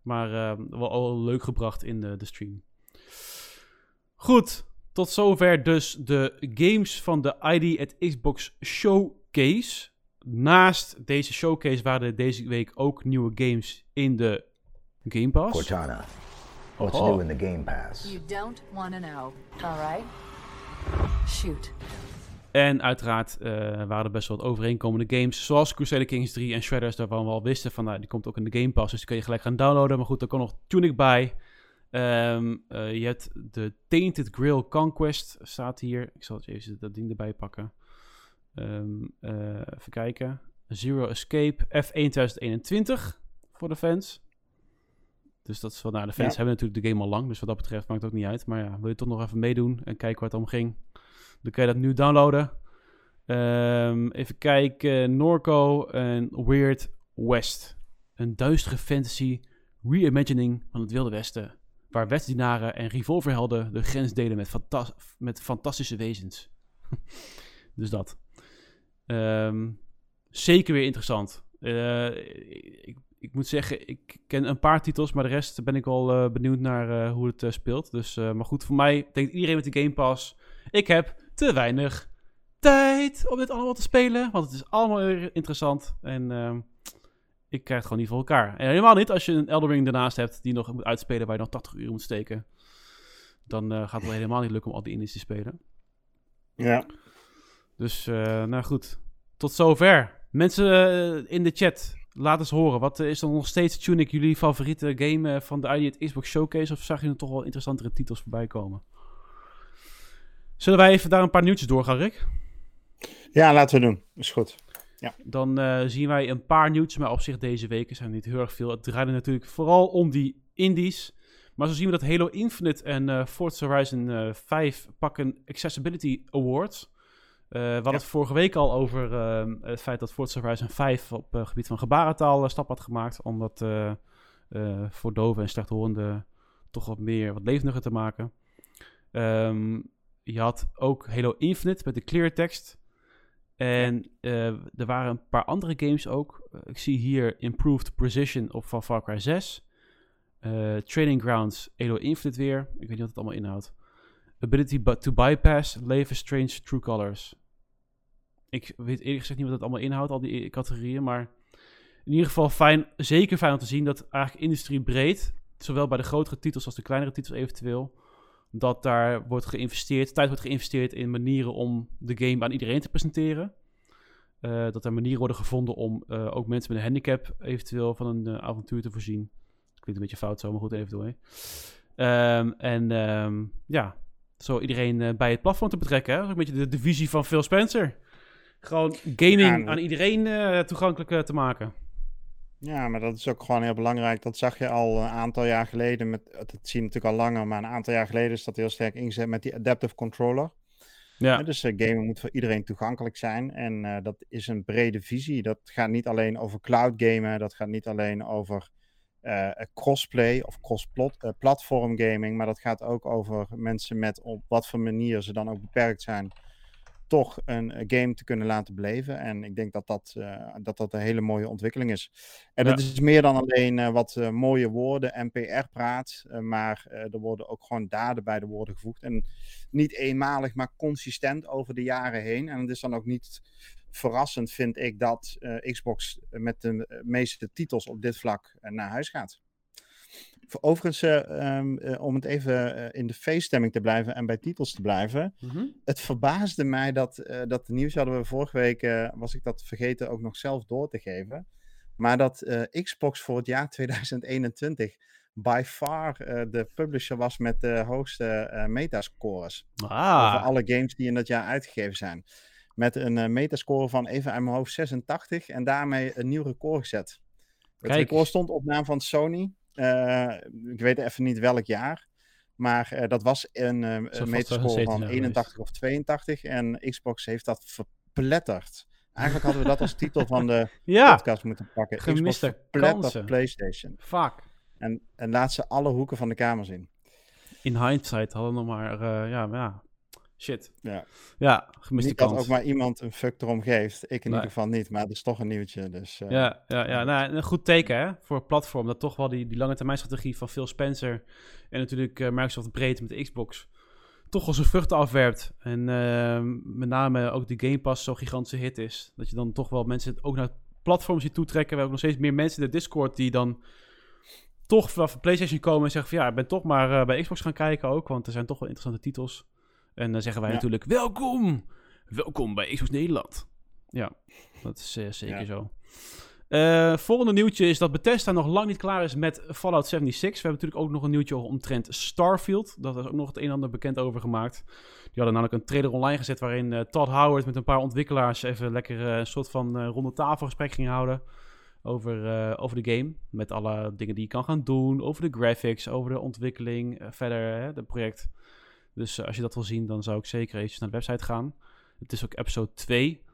A: Maar uh, wel al leuk gebracht in de, de stream. Goed, tot zover dus de games van de ID at Xbox Showcase. Naast deze showcase waren er deze week ook nieuwe games in de Game Pass.
C: Cortana, what's oh. new in the Game Pass?
D: You don't want to know, alright? Shoot.
A: En uiteraard uh, waren er best wel wat overeenkomende games, zoals Crusader Kings 3 en Shredders, waarvan we al wisten van, nou, die komt ook in de Game Pass, dus die kun je gelijk gaan downloaden. Maar goed, er komt nog Tunic bij. Um, uh, je hebt de Tainted Grail Conquest, staat hier. Ik zal het even dat ding erbij pakken. Um, uh, even kijken. Zero Escape F1 2021 voor de fans. Dus dat is wel, nou, de fans hebben natuurlijk de game al lang, dus wat dat betreft maakt het ook niet uit. Maar ja, wil je toch nog even meedoen en kijken waar het om ging, dan kan je dat nu downloaden. Um, even kijken, Norco en Weird West. Een duistere fantasy reimagining van het Wilde Westen, waar wetsdienaren en revolverhelden de grens delen met, fanta met fantastische wezens. dus dat. Um, zeker weer interessant. Uh, ik, ik, moet zeggen, ik ken een paar titels, maar de rest ben ik al uh, benieuwd naar uh, hoe het speelt. Dus, maar goed, voor mij denkt iedereen met de Game Pass, ik heb te weinig tijd om dit allemaal te spelen, want het is allemaal interessant en ehm, ik krijg het gewoon niet voor elkaar. En helemaal niet als je een Elder Ring ernaast hebt die nog moet uitspelen waar je nog 80 uur moet steken. Dan gaat het wel helemaal niet lukken om al die indies te spelen.
B: Ja.
A: Dus, nou goed. Tot zover. Mensen uh, in de chat, laat eens horen. Wat uh, is dan nog steeds Tunic jullie favoriete game uh, van de ID Xbox Showcase? Of zag je er toch wel interessantere titels voorbij komen? Zullen wij even daar een paar nieuwtjes doorgaan, Rick?
B: Ja, laten we doen. Is goed. Ja.
A: Dan zien wij een paar nieuwtjes, maar op zich deze weken zijn niet heel erg veel. Het draaide natuurlijk vooral om die indies. Maar zo zien we dat Halo Infinite en Forza Horizon 5 pakken Accessibility Awards. Uh, we hadden het vorige week al over uh, het feit dat Forza Horizon 5 op het uh, gebied van gebarentaal stap had gemaakt. Om dat voor doven en slechthorenden toch wat meer, wat levendiger te maken. Um, je had ook Halo Infinite met de clear text. En er waren een paar andere games ook. ik zie hier Improved Precision op van Far Cry 6. Training Grounds Halo Infinite weer. Ik weet niet wat het allemaal inhoudt. Ability to bypass, Leven Strange True Colors. Ik weet eerlijk gezegd niet wat dat allemaal inhoudt, al die categorieën. Maar in ieder geval fijn, zeker fijn om te zien dat eigenlijk industrie breed, zowel bij de grotere titels als de kleinere titels eventueel, dat daar wordt geïnvesteerd, tijd wordt geïnvesteerd in manieren om de game aan iedereen te presenteren. Uh, dat er manieren worden gevonden om uh, ook mensen met een handicap eventueel van een uh, avontuur te voorzien. Klinkt een beetje fout zo, maar goed, eventueel. Um, en um, ja, zo iedereen uh, bij het platform te betrekken. Hè? Dat is een beetje de, de visie van Phil Spencer. Gewoon gaming aan iedereen uh, toegankelijk uh, te maken.
B: Ja, maar dat is ook gewoon heel belangrijk. Dat zag je al een aantal jaar geleden. Met, dat zie je natuurlijk al langer, maar een aantal jaar geleden is dat heel sterk ingezet met die Adaptive Controller. Ja. dus uh, gaming moet voor iedereen toegankelijk zijn. En dat is een brede visie. Dat gaat niet alleen over cloud gamen. Dat gaat niet alleen over crossplay of cross-platform gaming. Maar dat gaat ook over mensen met op wat voor manier ze dan ook beperkt zijn toch een eh, game te kunnen laten beleven. En ik denk dat dat, uh, dat, dat een hele mooie ontwikkeling is. En het is meer dan alleen uh, wat uh, mooie woorden en PR-praat, maar er worden ook gewoon daden bij de woorden gevoegd. En niet eenmalig, maar consistent over de jaren heen. En het is dan ook niet verrassend, vind ik, dat Xbox met de meeste titels op dit vlak naar huis gaat. Overigens, uh, um, uh, om het even uh, in de feeststemming te blijven en bij titels te blijven. Mm -hmm. Het verbaasde mij dat, dat de nieuws hadden we vorige week, was ik dat vergeten ook nog zelf door te geven. Maar dat Xbox voor het jaar 2021 by far de publisher was met de hoogste metascores. Ah. Over alle games die in dat jaar uitgegeven zijn. Met een metascore van even uit mijn hoofd 86 en daarmee een nieuw record gezet. Het Kijk. record stond op naam van Sony. Uh, ik weet even niet welk jaar. Maar uh, dat was een, uh, een meterscore van 81 of 82. En Xbox heeft dat verpletterd. Eigenlijk hadden we dat als titel van de ja. podcast moeten pakken.
A: Gemiste kansen.
B: PlayStation.
A: Fuck.
B: En, en laat ze alle hoeken van de kamer zien.
A: In hindsight hadden we nog maar, ja, maar ja, Shit.
B: Ja,
A: ja gemiste
B: niet dat ook maar iemand een fuck erom geeft. Ik in ieder geval niet, maar het is toch een nieuwtje. Dus,
A: uh... Ja, ja, ja nou, een goed teken hè, voor het platform. Dat toch wel die, die lange termijn strategie van Phil Spencer en natuurlijk uh, Microsoft breed met de Xbox toch wel zijn vruchten afwerpt. En uh, met name ook de Game Pass zo'n gigantische hit is. Dat je dan toch wel mensen ook naar het platform ziet toetrekken. We hebben nog steeds meer mensen in de Discord die dan toch vanaf PlayStation komen en zeggen van ja, ik ben toch maar uh, bij Xbox gaan kijken ook. Want er zijn toch wel interessante titels. En dan zeggen wij natuurlijk, welkom! Welkom bij Xbox Nederland. Ja, dat is uh, zeker zo. Uh, volgende nieuwtje is dat Bethesda nog lang niet klaar is met Fallout 76. We hebben natuurlijk ook nog een nieuwtje omtrent Starfield. Dat is ook nog het een en ander bekend over gemaakt. Die hadden namelijk een trailer online gezet waarin uh, Todd Howard met een paar ontwikkelaars even lekker een soort van ronde tafelgesprek ging houden. Over, over de game. Met alle dingen die je kan gaan doen. Over de graphics, over de ontwikkeling. verder, het project. Dus eh, als je dat wil zien, dan zou ik zeker even naar de website gaan. Het is ook episode 2.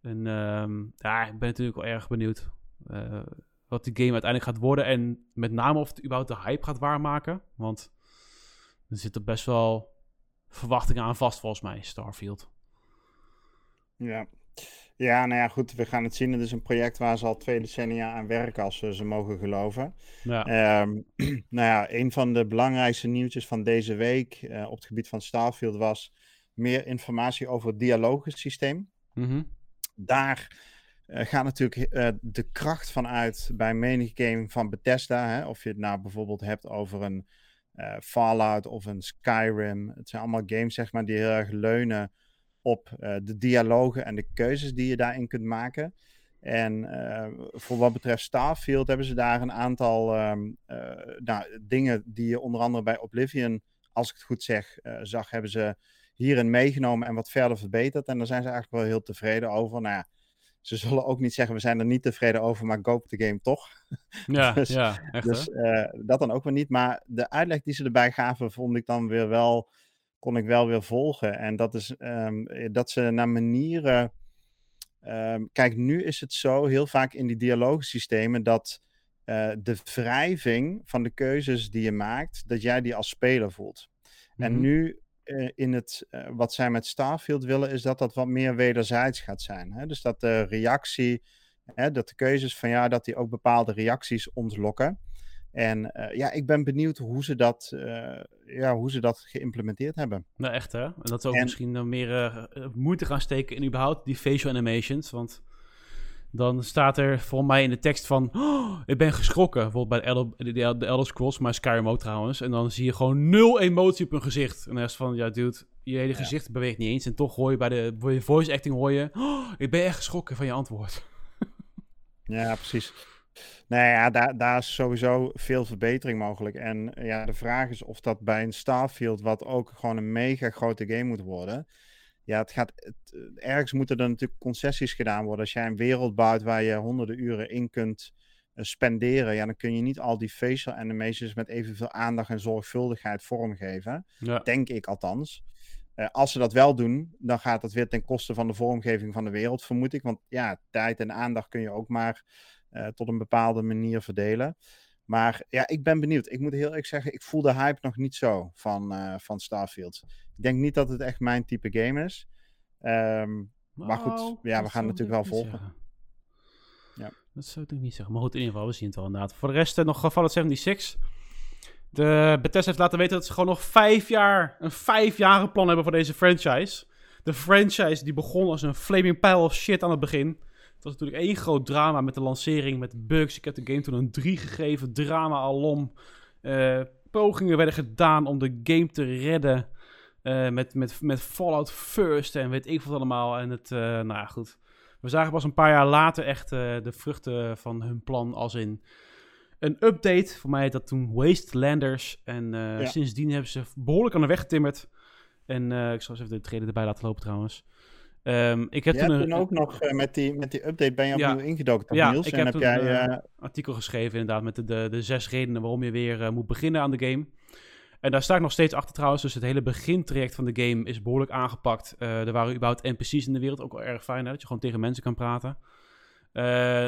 A: En ehm, ja, ik ben natuurlijk wel erg benieuwd uh, wat die game uiteindelijk gaat worden. En met name of het überhaupt de hype gaat waarmaken. Want er zitten best wel verwachtingen aan vast, volgens mij, Starfield.
B: Ja. Ja, nou ja, goed, we gaan het zien. Het is een project waar ze al twee decennia aan werken, als we ze mogen geloven. Ja. Um, nou ja, een van de belangrijkste nieuwtjes van deze week uh, op het gebied van Starfield was meer informatie over het dialoogsysteem. Mm Daar uh, gaat natuurlijk uh, de kracht van uit bij menig game van Bethesda. Hè? Of je het nou bijvoorbeeld hebt over een Fallout of een Skyrim. Het zijn allemaal games zeg maar, die heel erg leunen op uh, de dialogen en de keuzes die je daarin kunt maken. En uh, voor wat betreft Starfield hebben ze daar een aantal um, uh, nou, dingen die je onder andere bij Oblivion, als ik het goed zeg, zag, hebben ze hierin meegenomen en wat verder verbeterd. En daar zijn ze eigenlijk wel heel tevreden over. Nou ja, ze zullen ook niet zeggen, we zijn er niet tevreden over, maar koop de game toch.
A: Ja, dus, ja echt
B: dus dat dan ook weer niet. Maar de uitleg die ze erbij gaven, vond ik dan weer wel kon ik wel weer volgen. En dat is um, dat ze naar manieren. Um, kijk, nu is het zo heel vaak in die dialoogsystemen dat uh, de wrijving van de keuzes die je maakt, dat jij die als speler voelt. En mhm. nu uh, in het, uh, wat zij met Starfield willen, is dat dat wat meer wederzijds gaat zijn. Hè? Dus dat de reactie, hè, dat de keuzes van ja, dat die ook bepaalde reacties ontlokken. En uh, ja, ik ben benieuwd hoe ze dat, uh, ja, hoe ze dat geïmplementeerd hebben.
A: Nou, echt hè? En dat ze ook en... misschien dan meer uh, moeite gaan steken in überhaupt die facial animations. Want dan staat er volgens mij in de tekst van... Oh, ik ben geschrokken. Bijvoorbeeld bij de Elder, de, de Elder Scrolls, maar Skyrim ook trouwens. En dan zie je gewoon nul emotie op hun gezicht. En dan is van, ja dude, je hele gezicht ja. beweegt niet eens. En toch hoor je bij de voice acting hoor je... Oh, ik ben echt geschrokken van je antwoord.
B: ja, precies. Nou ja, daar, daar is sowieso veel verbetering mogelijk. En ja, de vraag is of dat bij een Starfield, wat ook gewoon een mega grote game moet worden. Ja, het gaat, het, ergens moeten er natuurlijk concessies gedaan worden. Als jij een wereld bouwt waar je honderden uren in kunt uh, spenderen, ja, dan kun je niet al die facial animations met evenveel aandacht en zorgvuldigheid vormgeven. Ja. Denk ik althans. Uh, als ze dat wel doen, dan gaat dat weer ten koste van de vormgeving van de wereld, vermoed ik. Want ja, tijd en aandacht kun je ook maar tot een bepaalde manier verdelen. Maar ja, ik ben benieuwd. Ik moet heel eerlijk zeggen, ik voel de hype nog niet zo van, van Starfield. Ik denk niet dat het echt mijn type game is. Ehm, maar goed, nou, ja, we gaan natuurlijk wel volgen.
A: Ja. Dat zou ik niet zeggen. Maar goed, in ieder geval, we zien het wel inderdaad. Voor de rest uh, nog Fallout 76. De Bethesda heeft laten weten dat ze gewoon nog vijf jaar, een vijfjaren plan hebben voor deze franchise. De franchise die begon als een flaming pile of shit aan het begin. Het was natuurlijk één groot drama met de lancering, met bugs. Ik heb de game toen een 3 gegeven, drama alom. Uh, pogingen werden gedaan om de game te redden. Uh, met, met, met Fallout First en weet ik wat allemaal. En het, uh, nou ja, goed. We zagen pas een paar jaar later echt de vruchten van hun plan als in een update. Voor mij heet dat toen Wastelanders. En ja. sindsdien hebben ze behoorlijk aan de weg getimmerd. En ik zal eens even de treden erbij laten lopen trouwens. Um, ik heb
B: jij
A: toen,
B: een, toen ook nog uh, met, die, met die update ben je opnieuw ingedoken, toch,
A: ja,
B: Niels?
A: ik
B: en
A: heb, heb jij, een uh, artikel geschreven inderdaad met de, de, de, zes redenen waarom je weer uh, moet beginnen aan de game. En daar sta ik nog steeds achter trouwens. Dus het hele begintraject van de game is behoorlijk aangepakt. Er waren überhaupt NPC's in de wereld. Ook wel erg fijn hè, dat je gewoon tegen mensen kan praten.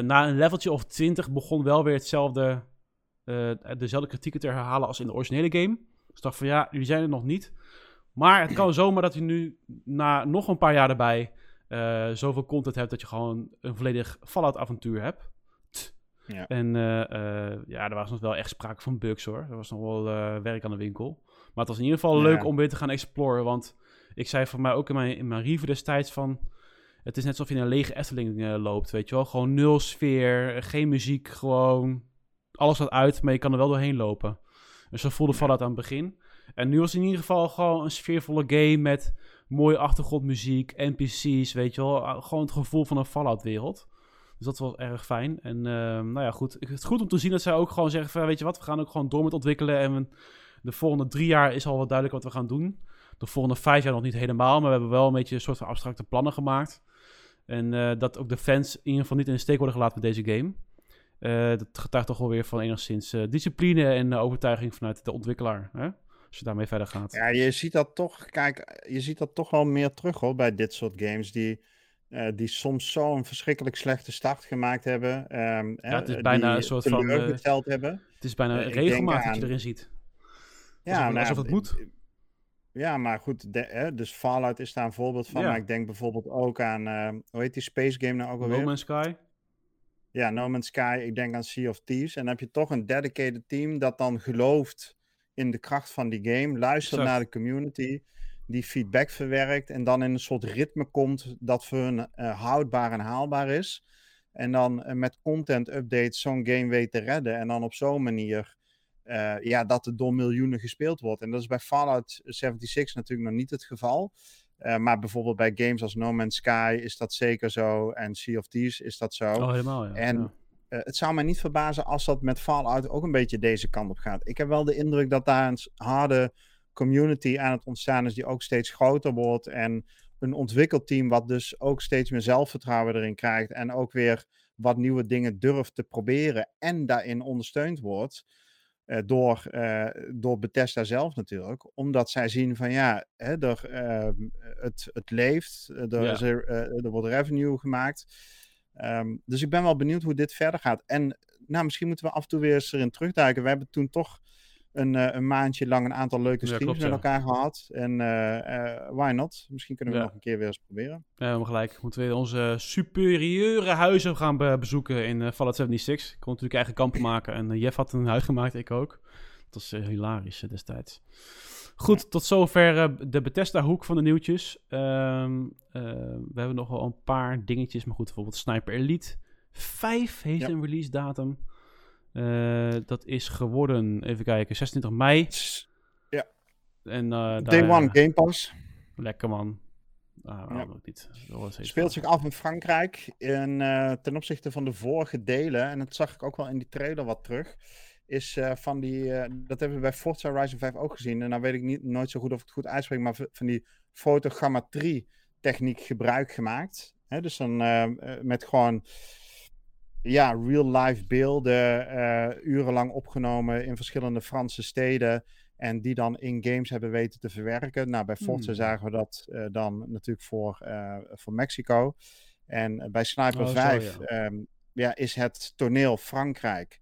A: Na een leveltje of 20 begon wel weer hetzelfde, dezelfde kritieken te herhalen als in de originele game. Dus ik dacht van ja, jullie zijn er nog niet. Maar het kan zomaar dat je nu na nog een paar jaar erbij zoveel content hebt dat je gewoon een volledig Fallout avontuur hebt. Ja. En uh, uh, ja, er was nog wel echt sprake van bugs hoor. Er was nog wel werk aan de winkel. Maar het was in ieder geval ja. leuk om weer te gaan exploren. Want ik zei voor mij ook in mijn, in mijn review destijds van... Het is net alsof je in een lege Efteling loopt, weet je wel. Gewoon nul sfeer, geen muziek, gewoon... Alles wat uit, maar je kan er wel doorheen lopen. Dus zo voelde Fallout aan het begin. En nu was het in ieder geval gewoon een sfeervolle game met mooie achtergrondmuziek, NPC's, weet je wel. Gewoon het gevoel van een Fallout-wereld. Dus dat was erg fijn. En uh, nou ja, goed. Het is goed om te zien dat zij ook gewoon zeggen weet je wat, we gaan ook gewoon door met ontwikkelen. En de volgende drie jaar is al wat duidelijk wat we gaan doen. De volgende vijf jaar nog niet helemaal, maar we hebben wel een beetje een soort van abstracte plannen gemaakt. En uh, dat ook de fans in ieder geval niet in de steek worden gelaten met deze game. Uh, dat getuigt toch wel weer van enigszins uh, discipline en overtuiging vanuit de ontwikkelaar. Hè? Als je daarmee verder gaat.
B: Ja, je ziet dat toch, kijk, je ziet dat toch wel meer terug hoor, bij dit soort games die uh, die soms zo'n verschrikkelijk slechte start gemaakt hebben. Um,
A: ja, het is bijna een soort van.
B: Uh, hebben.
A: Het is bijna regelmatig dat je erin ziet. Ja, alsof, nou, alsof het moet.
B: Ja, maar goed, de, hè, dus Fallout is daar een voorbeeld van. Ja. Maar ik denk bijvoorbeeld ook aan, hoe heet die space game nou ook alweer?
A: No Man's Sky?
B: Ja, No Man's Sky. Ik denk aan Sea of Thieves. En dan heb je toch een dedicated team dat dan gelooft in de kracht van die game. Luistert exact. naar de community die feedback verwerkt en dan in een soort ritme komt dat voor hun uh, houdbaar en haalbaar is. En dan uh, met content updates zo'n game weet te redden. En dan op zo'n manier uh, ja, dat het door miljoenen gespeeld wordt. En dat is bij Fallout 76 natuurlijk nog niet het geval. maar bijvoorbeeld bij games als No Man's Sky is dat zeker zo. En Sea of Thieves is dat zo.
A: Oh, helemaal, ja.
B: En
A: ja.
B: Het zou mij niet verbazen als dat met Fallout ook een beetje deze kant op gaat. Ik heb wel de indruk dat daar een harde community aan het ontstaan is die ook steeds groter wordt. En een ontwikkelteam wat dus ook steeds meer zelfvertrouwen erin krijgt. En ook weer wat nieuwe dingen durft te proberen. En daarin ondersteund wordt. Uh, door, uh, door Bethesda zelf natuurlijk. Omdat zij zien van ja, hè, er, uh, het, het leeft. Er, ja. is er, er wordt revenue gemaakt. Um, dus ik ben wel benieuwd hoe dit verder gaat. En nou, misschien moeten we af en toe weer eens erin terugduiken. We hebben toen toch een, uh, een maandje lang een aantal leuke streams ja, klopt, met ja. elkaar gehad. En uh, uh, why not? Misschien kunnen we ja. nog een keer weer eens proberen.
A: Ja, helemaal gelijk. Moeten we onze superieure huizen gaan be bezoeken in Fallout 76. Ik kon natuurlijk eigen kampen maken en Jeff had een huis gemaakt, ik ook. Dat was hilarisch destijds. Goed, tot zover de Bethesda-hoek van de nieuwtjes. Um, we hebben nog wel een paar dingetjes, maar goed, bijvoorbeeld Sniper Elite 5 heeft een release datum. Uh, dat is geworden, even kijken, 26 mei.
B: Ja.
A: En,
B: Day One Game Pass.
A: Lekker man. Ah, ja. ook niet.
B: Speelt zich af in Frankrijk. En uh, ten opzichte van de vorige delen, en dat zag ik ook wel in die trailer wat terug, is van die, dat hebben we bij Forza Horizon 5 ook gezien. En nou weet ik niet, nooit zo goed of ik het goed uitspreek, maar van die fotogrammetrie techniek gebruik gemaakt. Hè? Dus dan met gewoon ja, real-life beelden, urenlang opgenomen in verschillende Franse steden. En die dan in games hebben weten te verwerken. Nou, bij Forza hmm. zagen we dat dan natuurlijk voor, voor Mexico. En bij Sniper oh, 5 zo, ja. Um, ja, is het toneel Frankrijk.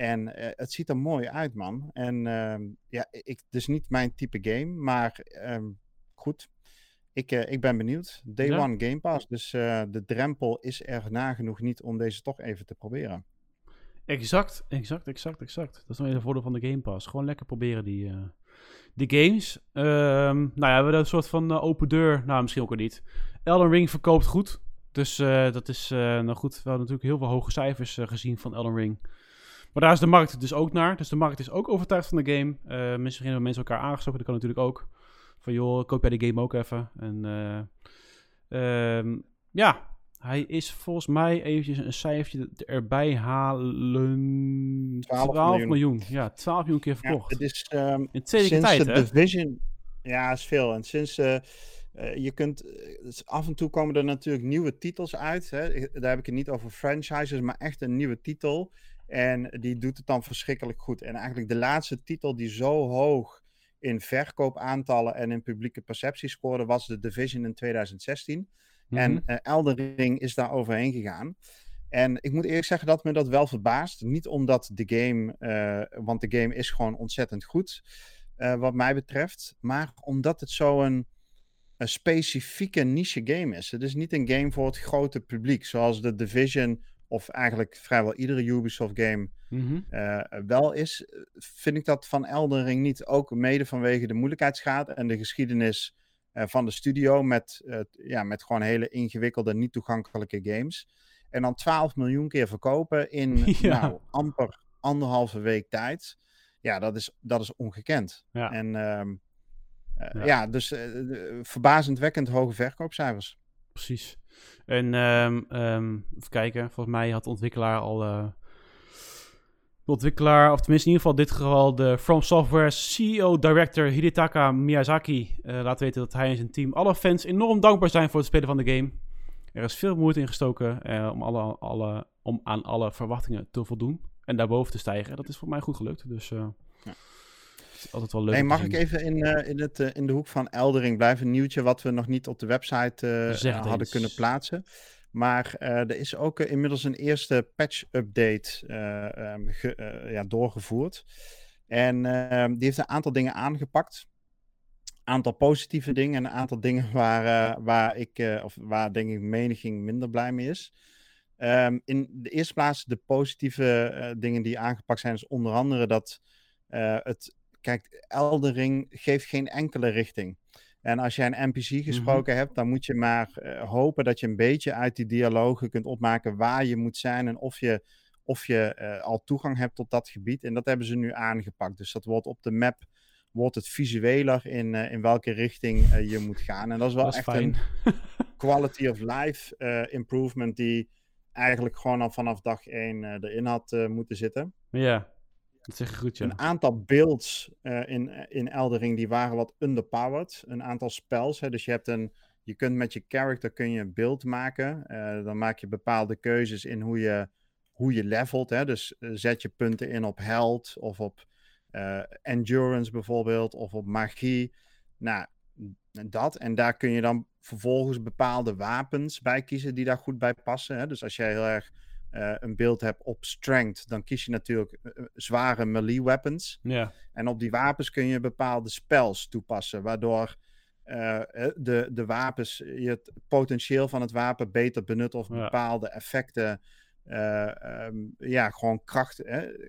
B: En het ziet er mooi uit, man. En ehm, ja, ik, het is niet mijn type game, maar ehm, goed. Ik, ik ben benieuwd. Day One Game Pass. Dus de drempel is er nagenoeg niet om deze toch even te proberen.
A: Exact, exact, exact, exact. Dat is nog een voordeel van de Game Pass. Gewoon lekker proberen die, uh, die games. Um, nou ja, we hebben een soort van uh, open deur. Nou, misschien ook al niet. Elden Ring verkoopt goed. Dus uh, dat is, nou goed, we hebben natuurlijk heel veel hoge cijfers gezien van Elden Ring. Maar daar is de markt dus ook naar. Dus de markt is ook overtuigd van de game. misschien hebben mensen elkaar aangestoken. Dat kan natuurlijk ook. Van joh, koop jij de game ook even. En um, ja, hij is volgens mij eventjes een cijfertje erbij halen. 12, miljoen. Ja, 12 miljoen keer verkocht.
B: Ja, het is um,
A: in twee sinds tijd, de
B: Division. Ja, is veel. En sinds uh, uh, je kunt dus af en toe komen er natuurlijk nieuwe titels uit. Hè. Daar heb ik het niet over franchises, maar echt een nieuwe titel. En die doet het dan verschrikkelijk goed. En eigenlijk de laatste titel die zo hoog in verkoopaantallen en in publieke perceptie scoorde, was de Division in 2016. En uh, Elden Ring is daar overheen gegaan. En ik moet eerlijk zeggen dat me dat wel verbaast. Niet omdat de game, uh, want de game is gewoon ontzettend goed, uh, wat mij betreft. Maar omdat het zo'n een specifieke niche game is. Het is niet een game voor het grote publiek, zoals de Division of eigenlijk vrijwel iedere Ubisoft game mm wel is. Vind ik dat van Elden Ring niet. Ook mede vanwege de moeilijkheidsgraad en de geschiedenis uh, van de studio met, uh, ja, met gewoon hele ingewikkelde, niet toegankelijke games. En dan 12 miljoen keer verkopen in ja. nou, amper anderhalve week tijd. Ja, dat is, dat is ongekend. Ja. En uh, ja. ja. dus verbazendwekkend hoge verkoopcijfers.
A: Precies. En um, um, even kijken, volgens mij had de ontwikkelaar al ontwikkelaar, of tenminste in ieder geval dit geval de From Software CEO-director Hidetaka Miyazaki uh, laat weten dat hij en zijn team alle fans enorm dankbaar zijn voor het spelen van de game. Er is veel moeite in gestoken uh, om, alle, alle, om aan alle verwachtingen te voldoen en daarboven te stijgen. Dat is voor mij goed gelukt, dus uh, altijd wel leuk.
B: Hey, mag ik even in, in, het, in de hoek van Eldering blijven? Een nieuwtje wat we nog niet op de website hadden kunnen plaatsen. Maar er is ook inmiddels een eerste patch-update um, ja, doorgevoerd. En ehm, die heeft een aantal dingen aangepakt. Een aantal positieve dingen en een aantal dingen waar, waar ik, of waar denk ik meniging minder blij mee is. Um, in de eerste plaats de positieve dingen die aangepakt zijn, is onder andere dat het, kijk, Eldering geeft geen enkele richting. En als jij een NPC mhm. gesproken hebt, dan moet je maar uh, hopen dat je een beetje uit die dialogen kunt opmaken waar je moet zijn en of je, of je uh, al toegang hebt tot dat gebied. En dat hebben ze nu aangepakt. Dus dat wordt op de map wordt het visueler in, uh, in welke richting je moet gaan. En dat is wel echt een quality of life improvement die eigenlijk gewoon al vanaf dag één erin had moeten zitten.
A: Ja. Dat je.
B: Een aantal builds uh, in, in Eldering die waren wat underpowered. Een aantal spells. Hè, dus je hebt een. Je kunt met je character kun je een build maken. Uh, dan maak je bepaalde keuzes in hoe je, hoe je levelt. Hè. Dus zet je punten in op health of op endurance bijvoorbeeld. Of op magie. Nou, dat. En daar kun je dan vervolgens bepaalde wapens bij kiezen die daar goed bij passen. Hè. Dus als jij heel erg uh, een beeld hebt op strength, dan kies je natuurlijk uh, zware melee weapons.
A: Ja.
B: En op die wapens kun je bepaalde spells toepassen, waardoor uh, de, de wapens, je het potentieel van het wapen beter benut of bepaalde effecten, um, ja, gewoon kracht,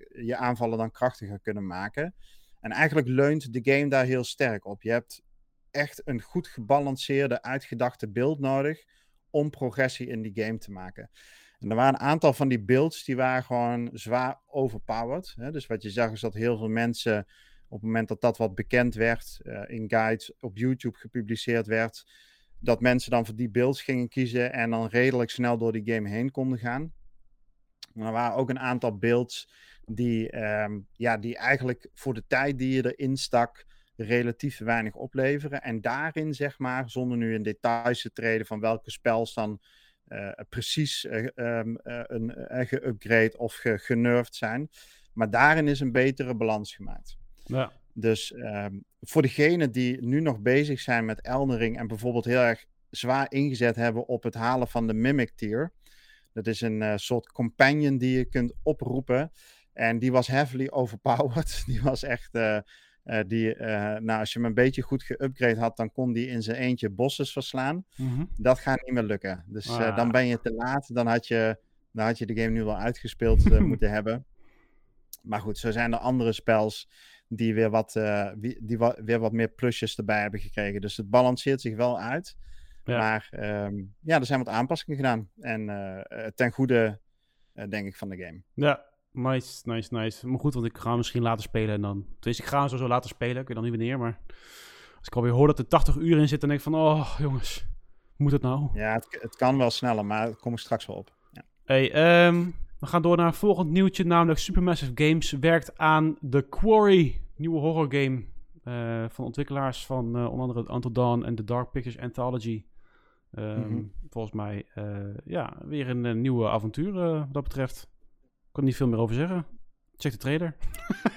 B: je aanvallen dan krachtiger kunnen maken. En eigenlijk leunt de game daar heel sterk op. Je hebt echt een goed gebalanceerde, uitgedachte beeld nodig om progressie in die game te maken. En er waren een aantal van die builds die waren gewoon zwaar overpowered. Hè? Dus wat je zag is dat heel veel mensen op het moment dat dat wat bekend werd, uh, in guides op YouTube gepubliceerd werd, dat mensen dan voor die builds gingen kiezen en dan redelijk snel door die game heen konden gaan. Maar er waren ook een aantal builds die, um, ja, die eigenlijk voor de tijd die je erin stak, relatief weinig opleveren. En daarin, zeg maar, zonder nu in details te treden van welke spels dan precies uh, um, een geupgrade of genervd zijn. Maar daarin is een betere balans gemaakt.
A: Ja.
B: Dus um, voor degenen die nu nog bezig zijn met Eldering en bijvoorbeeld heel erg zwaar ingezet hebben op het halen van de Mimic Tier. Dat is een soort companion die je kunt oproepen. En die was heavily overpowered. Die was echt. Uh, die, nou, als je hem een beetje goed geupgrade had, dan kon die in zijn eentje bosses verslaan. Mhm. Dat gaat niet meer lukken. Dus ah. dan ben je te laat. Dan had je, dan had je de game nu wel uitgespeeld moeten hebben. Maar goed, zo zijn er andere spels die weer wat, die weer wat meer plusjes erbij hebben gekregen. Dus het balanceert zich wel uit. Maar um, ja, er zijn wat aanpassingen gedaan. En ten goede, denk ik, van de game.
A: Ja, Nice, nice, nice. Maar goed, want ik ga misschien later spelen en dan... Dus ik ga hem sowieso later spelen, ik weet dan niet wanneer, maar... Als ik alweer hoor dat er 80 uur in zit, dan denk ik van... Oh, jongens, moet het nou?
B: Ja, het, het kan wel sneller, maar daar kom ik straks wel op. Ja.
A: Hey, um, we gaan door naar een volgend nieuwtje, namelijk Supermassive Games werkt aan The Quarry. Nieuwe horror game uh, van ontwikkelaars van uh, onder andere Until Dawn en The Dark Pictures Anthology. Um, mm -hmm. Volgens mij, uh, ja, weer een, een nieuwe avontuur wat dat betreft kan niet veel meer over zeggen. Check de trailer.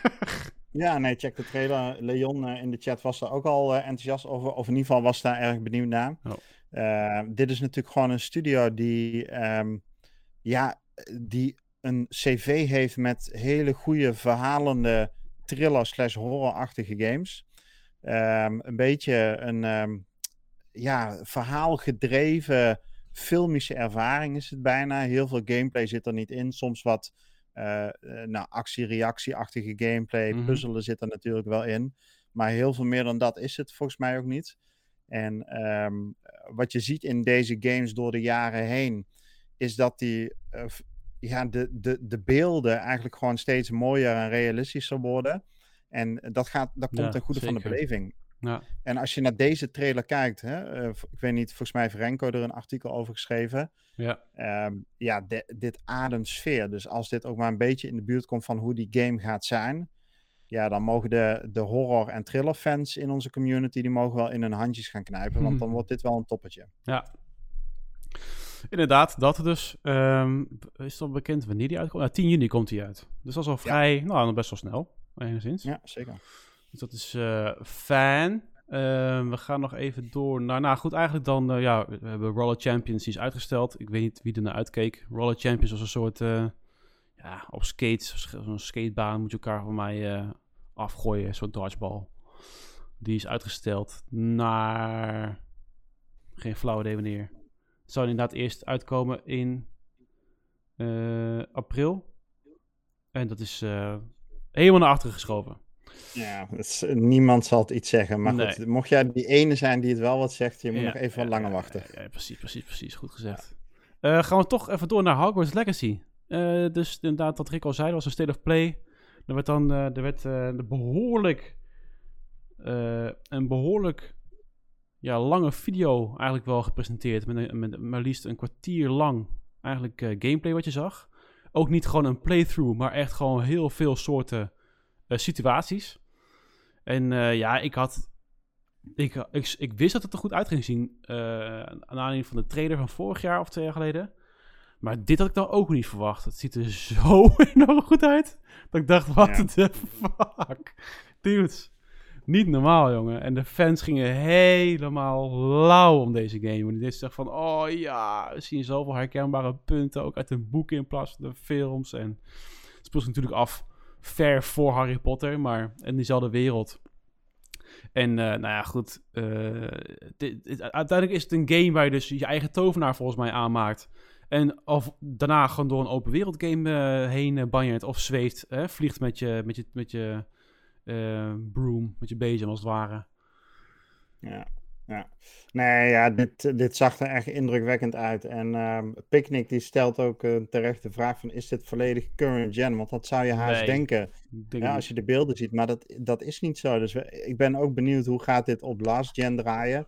B: ja, nee, check de trailer. Leon uh, in de chat was er ook al uh, enthousiast over. Of in ieder geval was daar erg benieuwd naar. Oh. Uh, dit is natuurlijk gewoon een studio die, um, ja, die een cv heeft met hele goede verhalende thriller slash horrorachtige games. Um, een beetje een um, ja, verhaalgedreven filmische ervaring is het bijna. Heel veel gameplay zit er niet in. Soms wat nou, actie-reactie-achtige gameplay. Mm Puzzelen zit er natuurlijk wel in. Maar heel veel meer dan dat is het volgens mij ook niet. En um, wat je ziet in deze games door de jaren heen, is dat die, uh, ja, de, de, de beelden eigenlijk gewoon steeds mooier en realistischer worden. En dat, gaat, dat komt ja, ten goede van de beleving. Ja. En als je naar deze trailer kijkt, hè, uh, ik weet niet, volgens mij heeft Renko er een artikel over geschreven. Ja, um, ja de, dit ademt sfeer. Dus als dit ook maar een beetje in de buurt komt van hoe die game gaat zijn, ja, dan mogen de, de horror- en thriller-fans in onze community, die mogen wel in hun handjes gaan knijpen, want dan wordt dit wel een toppetje.
A: Ja. Inderdaad, dat dus. Um, is het al bekend wanneer die uitkomt? Nou, 10 juni komt hij uit. Dus dat is al vrij, ja. nou, best wel snel, enigszins.
B: Ja, zeker.
A: Dat is uh, fijn. Uh, we gaan nog even door naar... Nou goed, eigenlijk dan... Uh, ja, we hebben Roller Champions, die is uitgesteld. Ik weet niet wie er naar uitkeek. Roller Champions was een soort... Uh, ja, op skates, zo'n skatebaan moet je elkaar van mij afgooien. Soort dodgeball. Die is uitgesteld naar... Geen flauw idee wanneer. Het zou inderdaad eerst uitkomen in april. En dat is helemaal naar achteren geschoven.
B: Ja, niemand zal het iets zeggen. Maar goed, mocht jij die ene zijn die het wel wat zegt, je moet nog even wat langer wachten.
A: Ja, precies, precies, precies. Goed gezegd. Uh, gaan we toch even door naar Hogwarts Legacy. Uh, dus inderdaad, wat Rick al zei, dat was een state of play. Er werd dan uh, er werd, de behoorlijk, een behoorlijk ja, lange video eigenlijk wel gepresenteerd. Met, een, met maar liefst een kwartier lang eigenlijk gameplay wat je zag. Ook niet gewoon een playthrough, maar echt gewoon heel veel soorten situaties. En uh, ja, ik had. Ik, ik, ik, wist dat het er goed uit ging zien. Uh, aan aanleiding van de trailer van vorig jaar of twee jaar geleden. Maar dit had ik dan ook niet verwacht. Het ziet er zo enorm goed uit. Dat ik dacht, wat de fuck. Dudes. Niet normaal, jongen. En de fans gingen helemaal lauw om deze game. En die zegt van, oh ja, we zien zoveel herkenbare punten. Ook uit een boek in plaats van de films. En het speelt zich natuurlijk af ver voor Harry Potter, maar in diezelfde wereld. En uh, nou ja, goed. Uh, dit, uiteindelijk is het een game waar je dus je eigen tovenaar volgens mij aanmaakt. En of daarna gewoon door een open wereld game uh, heen banjert of zweeft. vliegt met je, met je, met je broom, met je bezem als het ware.
B: Ja. Ja, nee, ja, dit, dit zag er echt indrukwekkend uit. En uh, Picnic die stelt ook uh, terecht de vraag van, is dit volledig current gen? Want dat zou je haast denken, ja, als je de beelden ziet. Maar dat, dat is niet zo. Dus ik ben ook benieuwd, hoe gaat dit op last gen draaien?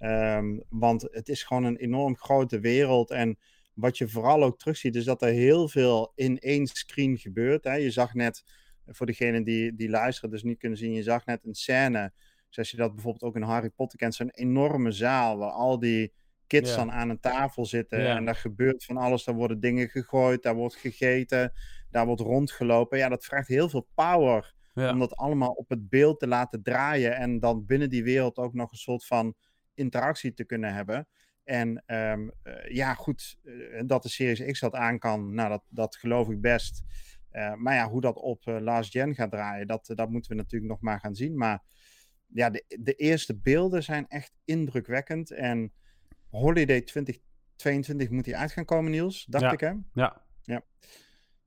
B: Um, want het is gewoon een enorm grote wereld. En wat je vooral ook terugziet, is dat er heel veel in één screen gebeurt. Hè? Je zag net, voor degenen die, die luisteren dus niet kunnen zien, je zag net een scène Zoals je dat bijvoorbeeld ook in Harry Potter kent, zo'n enorme zaal waar al die kids dan aan een tafel zitten. En daar gebeurt van alles. Daar worden dingen gegooid, daar wordt gegeten, daar wordt rondgelopen. Ja, dat vraagt heel veel power om dat allemaal op het beeld te laten draaien. En dan binnen die wereld ook nog een soort van interactie te kunnen hebben. En um, ja, goed, uh, dat de Series X dat aan kan, nou, dat, dat geloof ik best. maar ja, hoe dat op last gen gaat draaien, dat, dat moeten we natuurlijk nog maar gaan zien. Maar ja, de, de eerste beelden zijn echt indrukwekkend. En Holiday 2022 moet hij uit gaan komen, Niels, dacht ik hè?
A: Ja.
B: ja.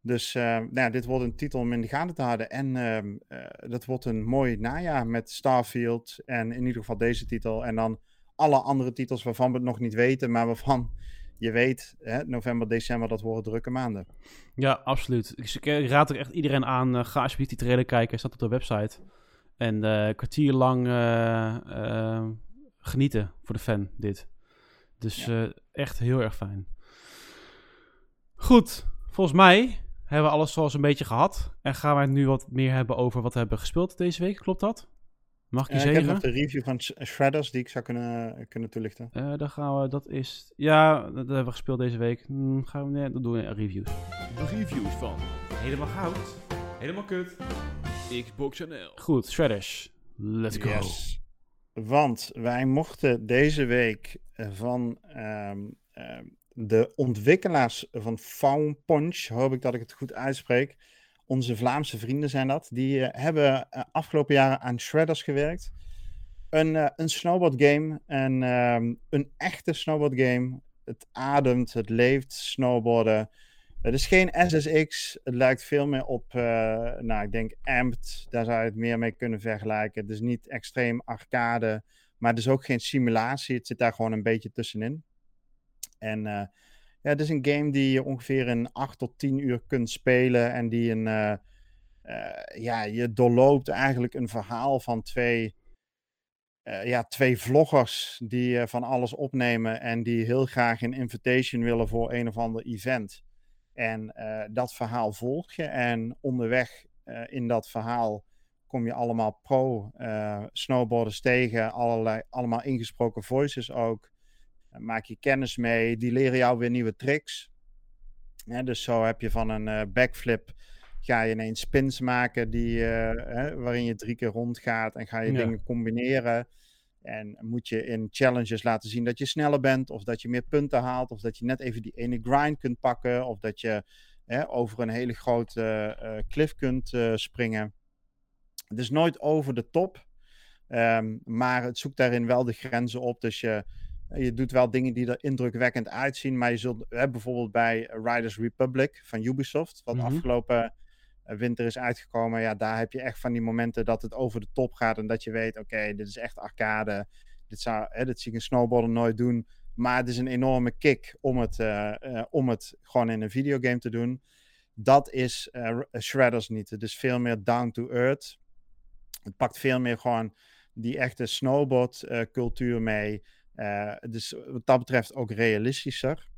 B: Dus uh, nou ja, dit wordt een titel om in de gaten te houden. En uh, dat wordt een mooi najaar met Starfield. En in ieder geval deze titel. En dan alle andere titels waarvan we het nog niet weten, maar waarvan je weet, hè, november, december, dat worden drukke maanden.
A: Ja, absoluut. Ik, raad er echt iedereen aan. Uh, ga alsjeblieft die trailer kijken. Staat op de website. En uh, kwartier lang genieten voor de fan, dit. Dus echt heel erg fijn. Goed, volgens mij hebben we alles zoals een beetje gehad. En gaan wij nu wat meer hebben over wat we hebben gespeeld deze week. Klopt dat? Mag ik je uh, zeggen?
B: Ik heb nog de review van Shredders die ik zou kunnen, kunnen toelichten.
A: Uh, dan gaan we, dat is... Ja, dat hebben we gespeeld deze week. Hmm, gaan we, nee, dan doen we reviews. De reviews van Helemaal Goud, Helemaal Kut, Xbox NL. Goed, Shredders. Let's go. Yes.
B: Want wij mochten deze week van um, um, de ontwikkelaars van Found Punch, hoop ik dat ik het goed uitspreek. Onze Vlaamse vrienden zijn dat. Die uh, hebben uh, afgelopen jaren aan Shredders gewerkt. Een, uh, een snowboard game. En ehm, een echte snowboard game. Het ademt, het leeft, snowboarden. Het is geen SSX. Het lijkt veel meer op, nou ik denk Amped. Daar zou je het meer mee kunnen vergelijken. Het is niet extreem arcade. Maar het is ook geen simulatie. Het zit daar gewoon een beetje tussenin. En uh, ja, het is een game die je ongeveer in 8 tot 10 uur kunt spelen. En die een. Uh, ja, je doorloopt eigenlijk een verhaal van twee. ja, twee vloggers die van alles opnemen. En die heel graag een invitation willen voor een of ander event. En dat verhaal volg je. En onderweg in dat verhaal kom je allemaal pro-snowboarders tegen. Allerlei, allemaal ingesproken voices ook maak je kennis mee, die leren jou weer nieuwe tricks. dus zo heb je van een backflip, ga je ineens spins maken die, uh, waarin je drie keer rondgaat en ga je dingen combineren. En moet je in challenges laten zien dat je sneller bent, of dat je meer punten haalt, of dat je net even die ene grind kunt pakken, of dat je over een hele grote uh, cliff kunt springen. Het is nooit over de top, um, maar het zoekt daarin wel de grenzen op. Dus je, je doet wel dingen die er indrukwekkend uitzien, maar je zult hè, bijvoorbeeld bij Riders Republic van Ubisoft, wat mm afgelopen eh, winter is uitgekomen, ja, daar heb je echt van die momenten dat het over de top gaat en dat je weet, oké, dit is echt arcade, dit, zou, hè, dit zie ik een snowboarder nooit doen, maar het is een enorme kick om het, uh, uh, om het gewoon in een videogame te doen. Dat is Shredders niet. Het is veel meer down to earth. Het pakt veel meer gewoon die echte snowboard cultuur mee. Uh, dus wat dat betreft ook realistischer.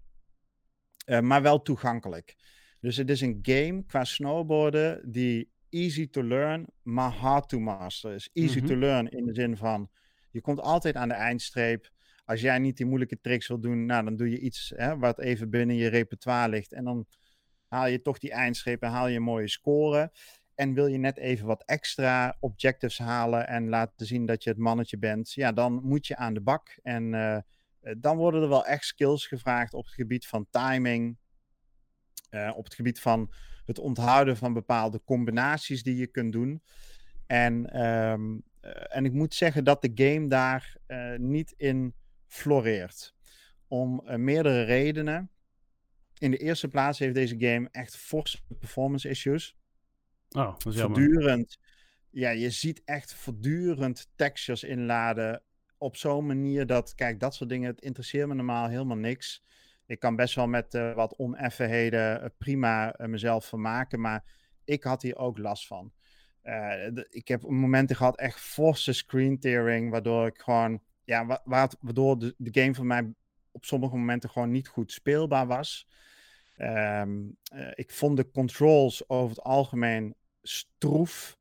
B: Uh, maar wel toegankelijk. Dus het is een game qua snowboarden die easy to learn, maar hard to master is. Easy to mhm. learn in de zin van, je komt altijd aan de eindstreep. Als jij niet die moeilijke tricks wil doen, nou, dan doe je iets hè, wat even binnen je repertoire ligt. En dan haal je toch die eindstreep en haal je een mooie score. En wil je net even wat extra objectives halen en laten zien dat je het mannetje bent, ja, dan moet je aan de bak. En uh, dan worden er wel echt skills gevraagd op het gebied van timing, uh, op het gebied van het onthouden van bepaalde combinaties die je kunt doen. En, um, en ik moet zeggen dat de game daar niet in floreert. Om meerdere redenen. In de eerste plaats heeft deze game echt forse performance issues.
A: Oh, dat is
B: voortdurend. Ja, je ziet echt voortdurend textures inladen. Op zo'n manier dat, kijk, dat soort dingen, het interesseert me normaal helemaal niks. Ik kan best wel met uh, wat oneffenheden uh, prima uh, mezelf vermaken, maar ik had hier ook last van. Ik heb momenten gehad, echt forse screen tearing, waardoor ik gewoon, ja, wa waardoor de, de game voor mij op sommige momenten gewoon niet goed speelbaar was. Um, ik vond de controls over het algemeen stroef.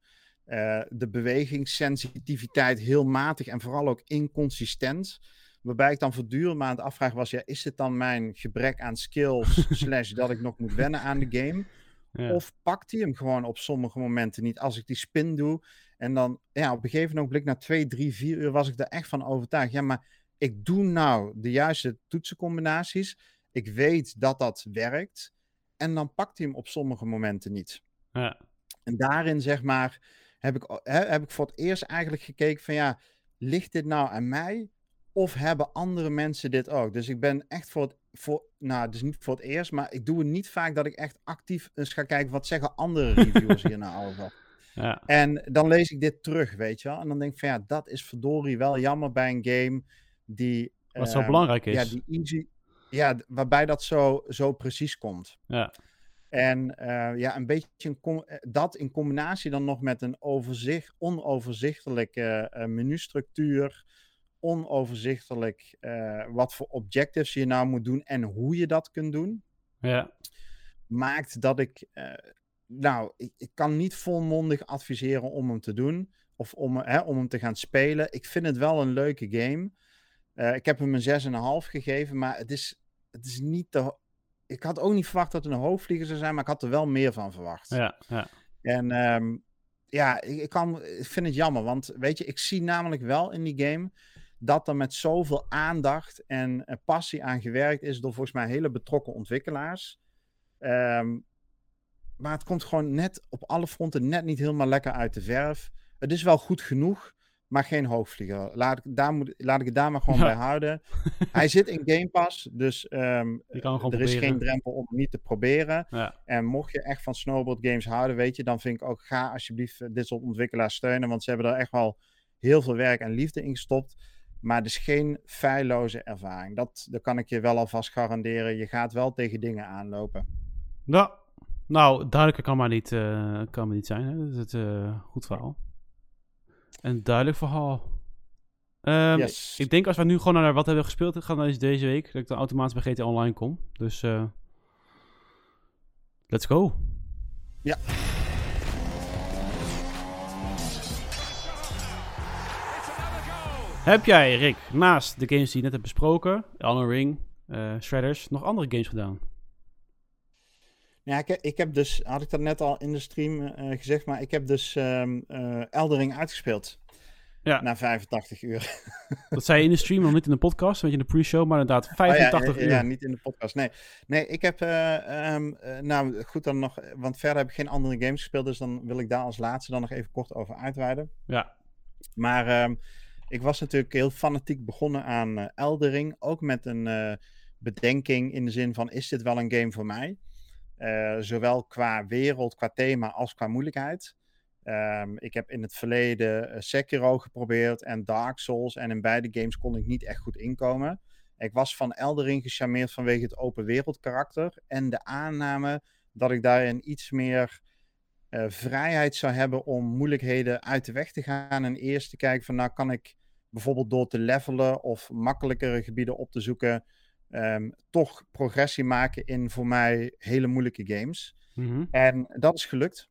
B: De bewegingssensitiviteit heel matig en vooral ook inconsistent. Waarbij ik dan voortdurend maar aan het afvragen was: ja, is het dan mijn gebrek aan skills, slash dat ik nog moet wennen aan de game? Ja. Of pakt hij hem gewoon op sommige momenten niet als ik die spin doe? En dan, ja, op een gegeven moment, na twee, drie, vier uur, was ik er echt van overtuigd. Ja, maar ik doe nou de juiste toetsencombinaties. Ik weet dat dat werkt. En dan pakt hij hem op sommige momenten niet.
A: Ja.
B: En daarin, zeg maar, heb ik, heb ik voor het eerst eigenlijk gekeken van ja, ligt dit nou aan mij? Of hebben andere mensen dit ook? Dus ik ben echt voor het, voor, nou, dus niet voor het eerst, maar ik doe het niet vaak dat ik echt actief eens ga kijken wat zeggen andere reviewers hier nou over.
A: Ja.
B: En dan lees ik dit terug, weet je wel. En dan denk ik van ja, dat is verdorie wel jammer bij een game die...
A: Wat zo belangrijk is.
B: Ja, die easy... Ja, waarbij dat zo, zo precies komt.
A: Ja.
B: En uh, ja, een beetje een eh, dat in combinatie dan nog met een overzicht, onoverzichtelijke uh, menustructuur, onoverzichtelijk uh, wat voor objectives je nou moet doen en hoe je dat kunt doen.
A: Ja.
B: Maakt dat ik, nou, ik, ik, kan niet volmondig adviseren om hem te doen of om, hè, om hem te gaan spelen. Ik vind het wel een leuke game. ik heb hem een 6,5 gegeven, maar het is, het is niet te, ik had ook niet verwacht dat het een hoofdvlieger zou zijn, maar ik had er wel meer van verwacht.
A: Ja, ja.
B: En um, ja, ik, ik, kan, ik vind het jammer, want weet je, ik zie namelijk wel in die game dat er met zoveel aandacht en uh, passie aan gewerkt is door volgens mij hele betrokken ontwikkelaars. Um, maar het komt gewoon net op alle fronten net niet helemaal lekker uit de verf. Het is wel goed genoeg, maar geen hoogvlieger. Laat ik, daar moet, laat ik het daar maar gewoon bij houden. Hij zit in Game Pass, dus um, er is geen drempel om niet te proberen.
A: Ja.
B: En mocht je echt van snowboard games houden, weet je, dan vind ik ook, ga alsjeblieft eh, dit soort ontwikkelaars steunen, want ze hebben er echt wel heel veel werk en liefde in gestopt. Maar het is geen feilloze ervaring. Dat, dat kan ik je wel alvast garanderen. Je gaat wel tegen dingen aanlopen.
A: Ja, nou, duidelijker kan maar niet, uh, kan maar niet zijn. Hè? Dat is het uh, goed verhaal. Een duidelijk verhaal. Um, Ik denk als we nu gewoon naar wat hebben gespeeld gaan is deze week, dat ik dan automatisch bij GTA Online kom. Dus uh, let's go.
B: Ja.
A: Heb jij, Rick, naast de games die je net hebt besproken, Elden Ring, uh, Shredders, nog andere games gedaan?
B: Ja, ik, ik heb dus, had ik dat net al in de stream uh, gezegd, maar ik heb dus um, uh, Eldering uitgespeeld.
A: Ja.
B: Na 85 uur.
A: Dat zei je in de stream, nog niet in de podcast, weet je, in de pre-show, maar inderdaad 85
B: oh,
A: ja, uur.
B: Ja, niet in de podcast, nee. Nee, ik heb, uh, um, nou goed dan nog, want verder heb ik geen andere games gespeeld, dus dan wil ik daar als laatste dan nog even kort over uitweiden.
A: Ja.
B: Maar um, ik was natuurlijk heel fanatiek begonnen aan uh, Eldering, ook met een bedenking in de zin van, is dit wel een game voor mij? Uh, zowel qua wereld, qua thema als qua moeilijkheid. Um, ik heb in het verleden Sekiro geprobeerd en Dark Souls. En in beide games kon ik niet echt goed inkomen. Ik was van Eldering gecharmeerd vanwege het open wereld karakter. En de aanname dat ik daarin iets meer vrijheid zou hebben om moeilijkheden uit de weg te gaan. En eerst te kijken van nou kan ik bijvoorbeeld door te levelen of makkelijkere gebieden op te zoeken um, toch progressie maken in voor mij hele moeilijke games.
A: Mm-hmm.
B: En dat is gelukt.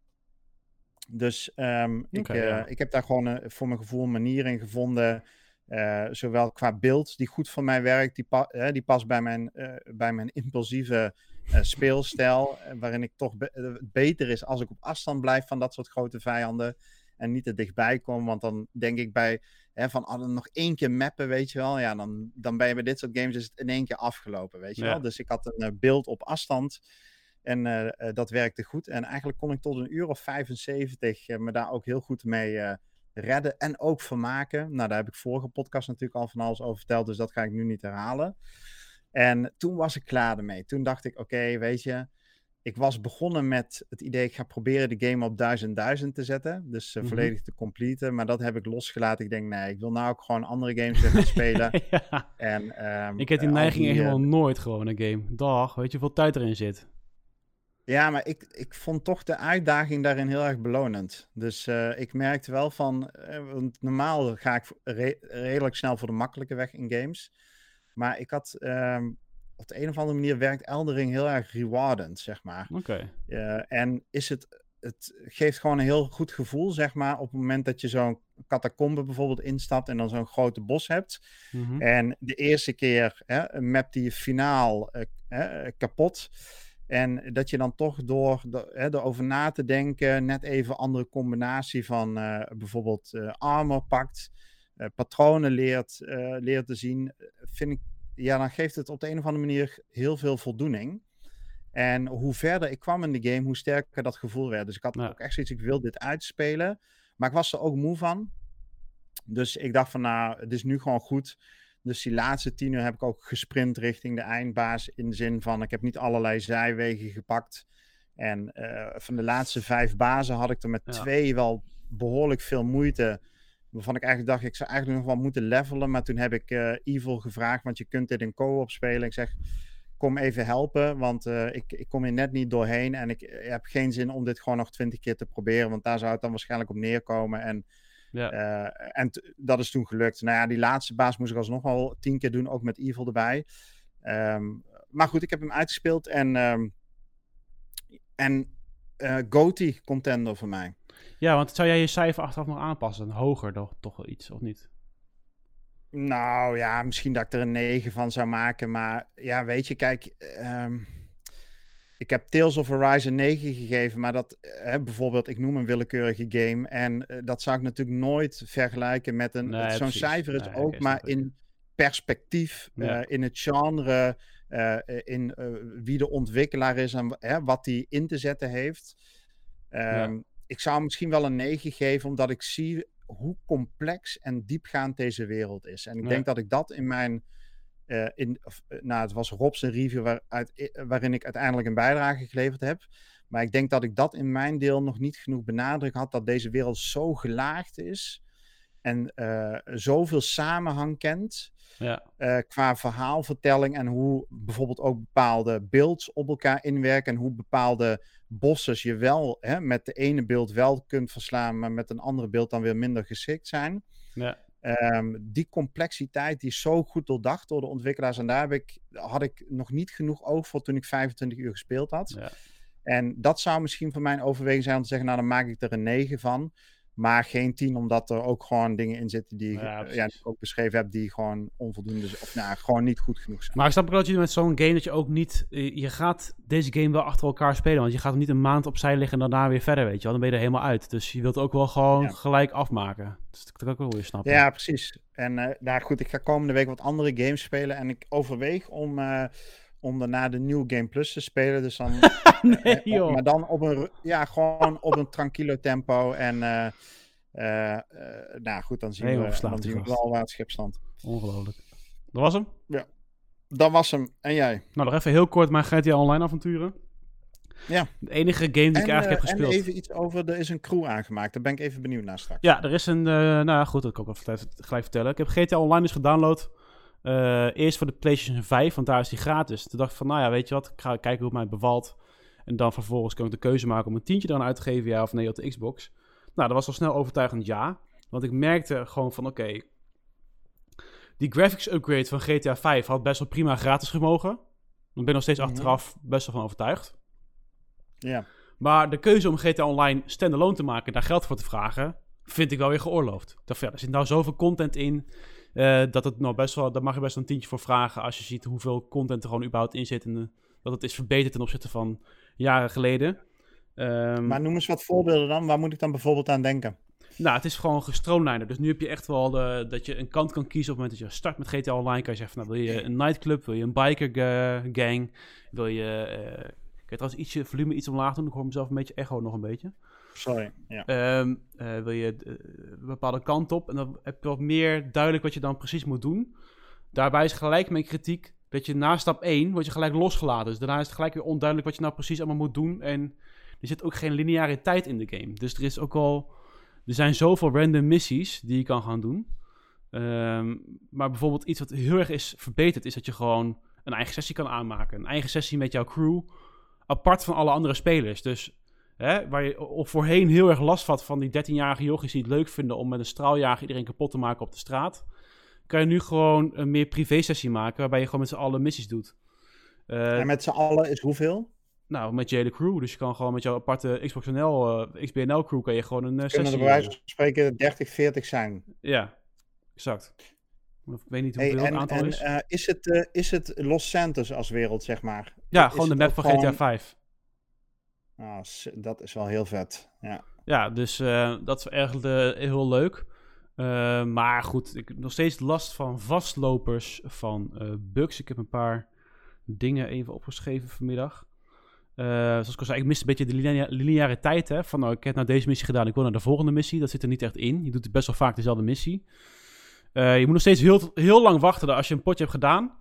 B: Dus um,
A: okay,
B: ik, uh,
A: ja.
B: ik heb daar gewoon uh, voor mijn gevoel een manier in gevonden. Uh, zowel qua beeld die goed voor mij werkt, die, pa die past bij mijn, bij mijn impulsieve speelstijl. waarin ik toch be beter is als ik op afstand blijf van dat soort grote vijanden. En niet te dichtbij kom. Want dan denk ik bij hè, van ah, nog één keer mappen, weet je wel. Ja, dan, dan ben je bij dit soort games is het in één keer afgelopen, weet je
A: Ja.
B: wel. Dus ik had een uh, beeld op afstand. En uh, uh, dat werkte goed. En eigenlijk kon ik tot een uur of 75 me daar ook heel goed mee redden. En ook vermaken. Nou, daar heb ik vorige podcast natuurlijk al van alles over verteld. Dus dat ga ik nu niet herhalen. En toen was ik klaar ermee. Toen dacht ik, oké, okay, weet je ik was begonnen met het idee, ik ga proberen de game op 1000 1000 te zetten. Dus uh,
A: Mhm.
B: volledig te completen. Maar dat heb ik losgelaten. Ik denk, nee, ik wil nou ook gewoon andere games gaan spelen.
A: ja.
B: En, ehm,
A: Ik heb die
B: eh,
A: neiging
B: die,
A: helemaal
B: eh,
A: nooit gewoon een game. Dag, weet je hoeveel tijd erin zit?
B: Ja, maar ik, ik vond toch de uitdaging daarin heel erg belonend. Dus eh, ik merkte wel van, eh, want normaal ga ik re- redelijk snel voor de makkelijke weg in games. Maar ik had, ehm, op de een of andere manier werkt Eldering heel erg rewardend, zeg maar.
A: Oké.
B: Uh, en is het, het geeft gewoon een heel goed gevoel, zeg maar, op het moment dat je zo'n catacombe bijvoorbeeld instapt en dan zo'n grote bos hebt.
A: Mhm.
B: En de eerste keer hè, mapt die je finaal uh, kapot. En dat je dan toch door de, hè, erover na te denken, net even andere combinatie van uh, bijvoorbeeld uh, armor pakt, uh, patronen leert, leert te zien, vind ik, ja, dan geeft het op de een of andere manier heel veel voldoening. En hoe verder ik kwam in de game, hoe sterker dat gevoel werd. Dus ik had ook echt zoiets, ik wil dit uitspelen. Maar ik was er ook moe van. Dus ik dacht van, nou, het is nu gewoon goed. Dus die laatste tien uur heb ik ook gesprint richting de eindbaas. In de zin van, ik heb niet allerlei zijwegen gepakt. En uh, van de laatste vijf bazen had ik er met twee wel behoorlijk veel moeite. Waarvan ik eigenlijk dacht, ik zou eigenlijk nog wel moeten levelen. Maar toen heb ik uh, Evil gevraagd, want je kunt dit in co-op spelen. Ik zeg, kom even helpen, want uh, ik, ik kom hier net niet doorheen. En ik, ik heb geen zin om dit gewoon nog twintig keer te proberen. Want daar zou het dan waarschijnlijk op neerkomen. En ja. Uh, en dat is toen gelukt. Nou ja, die laatste baas moest ik alsnog wel tien keer doen, ook met Evil erbij. Um, maar goed, ik heb hem uitgespeeld en, um, en uh, Goti contender voor mij.
A: Ja, want zou jij je cijfer achteraf nog aanpassen? Hoger toch, toch wel iets, of niet?
B: Nou ja, misschien dat ik er een 9 van zou maken. Maar ja, weet je, kijk. Um, ik heb Tales of Horizon 9 gegeven, maar dat, hè, eh, bijvoorbeeld, ik noem een willekeurige game. En uh, dat zou ik natuurlijk nooit vergelijken met een. Nee, Zo'n cijfer is nee, ook maar in perspectief, ja. uh, in het genre, in wie de ontwikkelaar is en wat die in te zetten heeft. Um, ja. Ik zou misschien wel een 9 geven, omdat ik zie hoe complex en diepgaand deze wereld is. En ik denk dat ik dat in mijn uh, in, of, uh, nou, het was Rob's review waaruit, uh, waarin ik uiteindelijk een bijdrage geleverd heb. Maar ik denk dat ik dat in mijn deel nog niet genoeg benadrukt had. Dat deze wereld zo gelaagd is. En zoveel samenhang kent. Ja. qua verhaalvertelling. En hoe bijvoorbeeld ook bepaalde beelds op elkaar inwerken. En hoe bepaalde bosses je wel hè, met de ene beeld wel kunt verslaan. Maar met een andere beeld dan weer minder geschikt zijn. Ja. Um, die complexiteit die is zo goed doordacht door de ontwikkelaars. En daar heb ik, had ik nog niet genoeg oog voor toen ik 25 uur gespeeld had. Ja. En dat zou misschien voor mijn overweging zijn om te zeggen, nou dan maak ik er een 9 van. Maar geen 10, omdat er ook gewoon dingen in zitten die, ja, ja, die ik ook beschreven heb, die gewoon onvoldoende of nou, gewoon niet goed genoeg zijn.
A: Maar ik snap ook dat je met zo'n game dat je ook niet, je gaat deze game wel achter elkaar spelen, want je gaat hem niet een maand opzij liggen en daarna weer verder, weet je wel. Dan ben je er helemaal uit. Dus je wilt ook wel gewoon ja. gelijk afmaken. Dus dat kan ik ook wel weer snappen.
B: Ja, precies. En uh, nou goed, ik ga komende week wat andere games spelen en ik overweeg om... Uh, om daarna de nieuwe Game Plus te spelen. Dus dan, nee, joh. maar dan op een, ja, gewoon op een tranquilo tempo. En uh, uh, uh, nou goed, dan zien, we, dan zien we wel waar het schip stond.
A: Ongelooflijk. Dat was hem?
B: Ja, dat was hem. En jij?
A: Nou, nog even heel kort mijn GTA Online avonturen. Ja. De enige game die en, ik eigenlijk heb gespeeld.
B: En even iets over, er is een crew aangemaakt. Daar ben ik even benieuwd naar straks.
A: Ja, er is een, nou goed, dat kan ik ook even gelijk vertellen. Ik heb GTA Online dus gedownload. Uh, eerst voor de PlayStation 5, want daar is die gratis. Toen dacht ik van, nou ja, weet je wat, ik ga kijken hoe het mij bevalt. En dan vervolgens kan ik de keuze maken om een tientje dan uit te geven, ja of nee, op de Xbox. Nou, dat was al snel overtuigend ja. Want ik merkte gewoon van, oké, okay, die graphics upgrade van GTA 5 had best wel prima gratis gemogen. Ik ben nog steeds mhm. achteraf best wel van overtuigd. Ja. Maar de keuze om GTA Online standalone te maken, daar geld voor te vragen, vind ik wel weer geoorloofd. Dacht, ja, er zit nou zoveel content in uh, dat het nou best wel, daar mag je best wel een tientje voor vragen als je ziet hoeveel content er gewoon überhaupt in zit. En uh, dat het is verbeterd ten opzichte van jaren geleden.
B: Um, maar noem eens wat voorbeelden dan. Waar moet ik dan bijvoorbeeld aan denken?
A: Nou, het is gewoon gestroomlijnder. Dus nu heb je echt wel de, dat je een kant kan kiezen op het moment dat je start met GTA Online. Kan je zeggen, nou, wil je een nightclub, wil je een biker gang, wil je... Uh, ik trouwens ietsje volume iets omlaag doen. Ik hoor mezelf een beetje echo nog een beetje.
B: Sorry, ja.
A: Um, uh, wil je uh, een bepaalde kant op en dan heb je wat meer duidelijk wat je dan precies moet doen. Daarbij is gelijk mijn kritiek dat je na stap 1 word je gelijk losgelaten. Dus daarna is het gelijk weer onduidelijk wat je nou precies allemaal moet doen. En er zit ook geen lineariteit in de game. Dus er is ook al... Er zijn zoveel random missies die je kan gaan doen. Um, maar bijvoorbeeld iets wat heel erg is verbeterd... is dat je gewoon een eigen sessie kan aanmaken. Een eigen sessie met jouw crew... apart van alle andere spelers. Dus Hè, waar je of voorheen heel erg last had van die 13-jarige jochies die het leuk vinden om met een straaljager iedereen kapot te maken op de straat. Kan je nu gewoon een meer privé-sessie maken waarbij je gewoon met z'n allen missies doet.
B: Uh, en met z'n allen is hoeveel?
A: Nou, met je hele crew. Dus je kan gewoon met jouw aparte Xbox NL, uh, XBNL crew kan je gewoon een uh,
B: sessie... Kunnen er bij wijze van spreken 30, 40 zijn.
A: Ja, exact. Ik weet niet hoeveel hey, en, aantal
B: en,
A: is.
B: Uh, is, het, is het Los Santos als wereld, zeg maar?
A: Ja, is gewoon de map van GTA gewoon... 5.
B: Oh, dat is wel heel vet. Ja,
A: ja dus uh, dat is erg uh, heel leuk. Uh, maar goed, ik heb nog steeds last van vastlopers van bugs. Ik heb een paar dingen even opgeschreven vanmiddag. zoals ik al zei, ik miste een beetje de lineariteit. Hè, van nou, ik heb nou deze missie gedaan, ik wil naar de volgende missie. Dat zit er niet echt in. Je doet best wel vaak dezelfde missie. je moet nog steeds heel, heel lang wachten. Als je een potje hebt gedaan,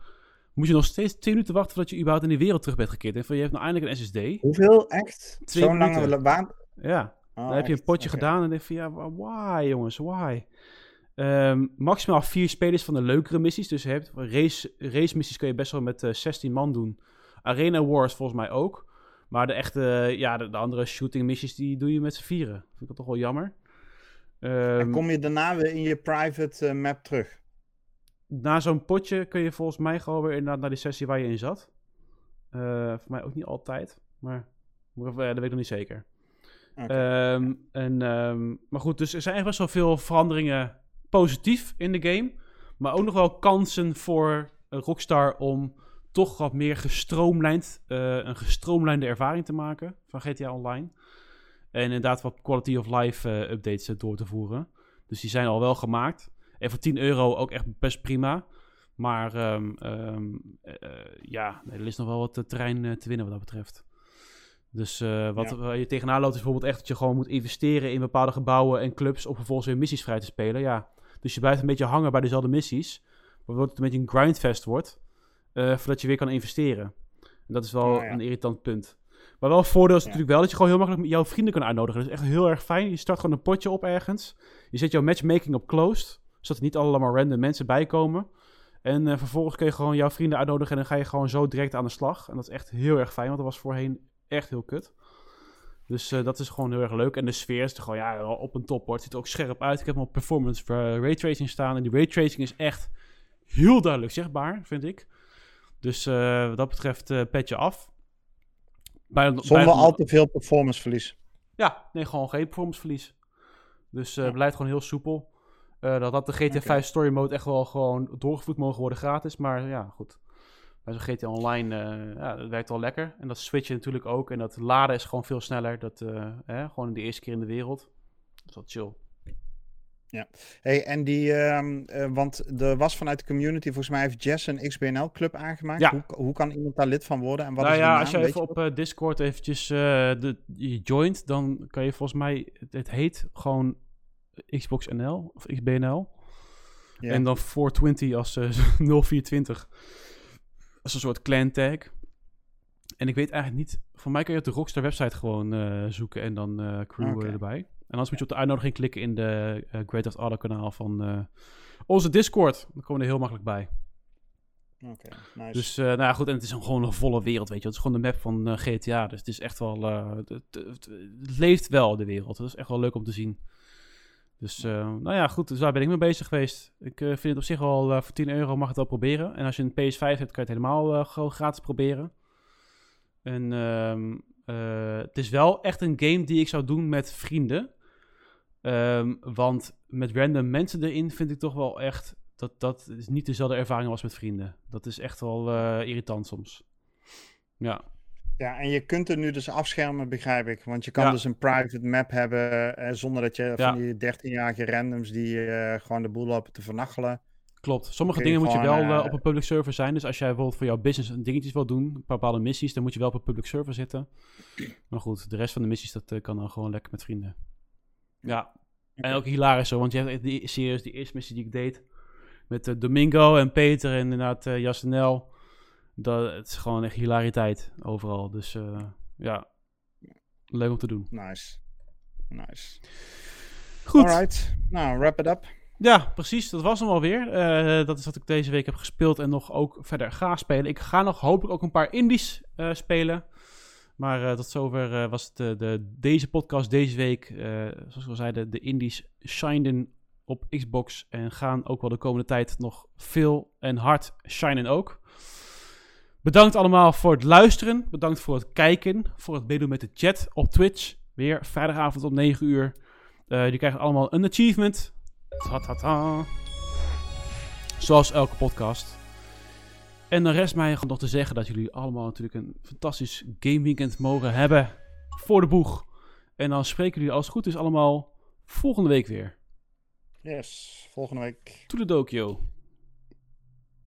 A: moet je nog steeds 10 minuten wachten voordat je überhaupt in de wereld terug bent gekeerd. En van, je hebt nou eindelijk een SSD.
B: Hoeveel? Echt? Zo'n lange
A: baan? Ja. Oh, dan heb je een potje gedaan en denk je van, ja, why jongens, why? Um, maximaal vier spelers van de leukere missies. Dus je hebt race, race missies kun je best wel met uh, eh, 16 man doen. Arena Wars volgens mij ook. Maar de echte, ja, de, andere shooting missies, die doe je met z'n vieren. Vind ik dat toch wel jammer.
B: Um, en kom je daarna weer in je private uh, map terug?
A: Na zo'n potje kun je volgens mij gewoon weer inderdaad naar die sessie waar je in zat. Uh, voor mij ook niet altijd, maar dat weet ik nog niet zeker. Ehm, en, um, maar goed, dus er zijn echt best wel veel veranderingen positief in de game. Maar ook nog wel kansen voor Rockstar om toch wat meer gestroomlijnd, uh, een gestroomlijnde ervaring te maken van GTA Online. En inderdaad wat quality of life uh, updates door te voeren. Dus die zijn al wel gemaakt. En voor 10 euro ook echt best prima. Maar um, um, uh, ja, er is nog wel wat terrein te winnen wat dat betreft. Dus uh, wat ja. je tegenaan loopt is bijvoorbeeld echt dat je gewoon moet investeren in bepaalde gebouwen en clubs om vervolgens weer missies vrij te spelen. Ja, dus je blijft een beetje hangen bij dezelfde missies, waardoor het een beetje een grindfest wordt, uh, voordat je weer kan investeren. En dat is wel een irritant punt. Maar wel voordeel is natuurlijk wel dat je gewoon heel makkelijk jouw vrienden kan uitnodigen. Dat is echt heel erg fijn. Je start gewoon een potje op ergens. Je zet jouw matchmaking op closed, zodat er niet allemaal random mensen bij komen. En uh, vervolgens kun je gewoon jouw vrienden uitnodigen en dan ga je gewoon zo direct aan de slag. En dat is echt heel erg fijn, want dat was voorheen echt heel kut. Dus uh, dat is gewoon heel erg leuk. En de sfeer is er gewoon ja, op een top. Het ziet er ook scherp uit. Ik heb hem op performance uh, raytracing staan. En die raytracing is echt heel duidelijk zichtbaar, vind ik. Dus wat dat betreft uh, petje af.
B: Bij, Zonder bij, al te veel performanceverlies.
A: Ja, nee, gewoon geen performanceverlies. Dus ja. blijft gewoon heel soepel. Dat had de GTA 5 Story Mode echt wel gewoon doorgevoerd mogen worden gratis. Maar ja, goed bij zo'n GTA Online, uh, ja, dat werkt wel lekker. En dat switchen natuurlijk ook. En dat laden is gewoon veel sneller. Dat, uh, hè, gewoon de eerste keer in de wereld. Dat is wel chill.
B: Ja, hey, en die, uh, want er was vanuit de community, volgens mij heeft Jess een XBNL-club aangemaakt. Ja. Hoe, hoe kan iemand daar lid van worden? En wat
A: nou
B: is
A: ja,
B: naam,
A: als je even op Discord eventjes de, je joint, dan kan je volgens mij, het, heet gewoon Xbox NL of XBNL. Ja. En dan 420 als 0420 als een soort clan tag. En ik weet eigenlijk niet, voor mij kun je op de Rockstar website gewoon uh, zoeken en dan uh, crew okay. erbij. En anders moet je op de uitnodiging klikken in de uh, Great Theft Auto kanaal van onze Discord. Dan komen we er heel makkelijk bij.
B: Oké, okay, nice.
A: Dus, nou ja, goed, en het is een, gewoon een volle wereld, weet je. Het is gewoon de map van GTA, dus het is echt wel... Het, het, het, leeft wel, de wereld. Dat is echt wel leuk om te zien. Dus uh, nou ja, goed, dus daar ben ik mee bezig geweest. Ik uh, vind het op zich wel, uh, voor 10 euro mag het wel proberen. En als je een PS5 hebt, kan je het helemaal gewoon gratis proberen. En um, het is wel echt een game die ik zou doen met vrienden. Um, want met random mensen erin vind ik toch wel echt... Dat, dat is niet dezelfde ervaring als met vrienden. Dat is echt wel irritant soms. Ja.
B: Ja, en je kunt er nu dus afschermen, begrijp ik. Want je kan dus een private map hebben eh, zonder dat je van die 13-jarige randoms die uh, gewoon de boel lopen te vernachelen.
A: Klopt. Sommige dingen moet je wel uh, op een public server zijn. Dus als jij bijvoorbeeld voor jouw business dingetjes wil doen, bepaalde missies, dan moet je wel op een public server zitten. Maar goed, de rest van de missies, dat kan dan gewoon lekker met vrienden. Ja. En ook hilarisch zo, want je hebt die series, die eerste missie die ik deed, met Domingo en Peter en inderdaad Jasnel dat, het is gewoon echt hilariteit overal. Dus uh, ja, leuk om te doen.
B: Nice. Nice.
A: Goed.
B: Alright. Nou, wrap it up.
A: Ja, precies. Dat was hem alweer. Uh, dat is wat ik deze week heb gespeeld en nog ook verder ga spelen. Ik ga nog hopelijk ook een paar indies uh, spelen. Maar uh, tot zover was het de, deze podcast deze week. zoals we al zeiden, de indies shinen op Xbox en gaan ook wel de komende tijd nog veel en hard shinen ook. Bedankt allemaal voor het luisteren. Bedankt voor het kijken. Voor het meedoen met de chat op Twitch. Weer vrijdagavond om 9 uur. Uh, jullie krijgen allemaal een achievement. Ta -ta -ta. Zoals elke podcast. En dan rest mij nog te zeggen dat jullie allemaal natuurlijk een fantastisch gameweekend mogen hebben. Voor de boeg. En dan spreken jullie als het goed is allemaal volgende week weer.
B: Yes, volgende week.
A: Toedeledokie.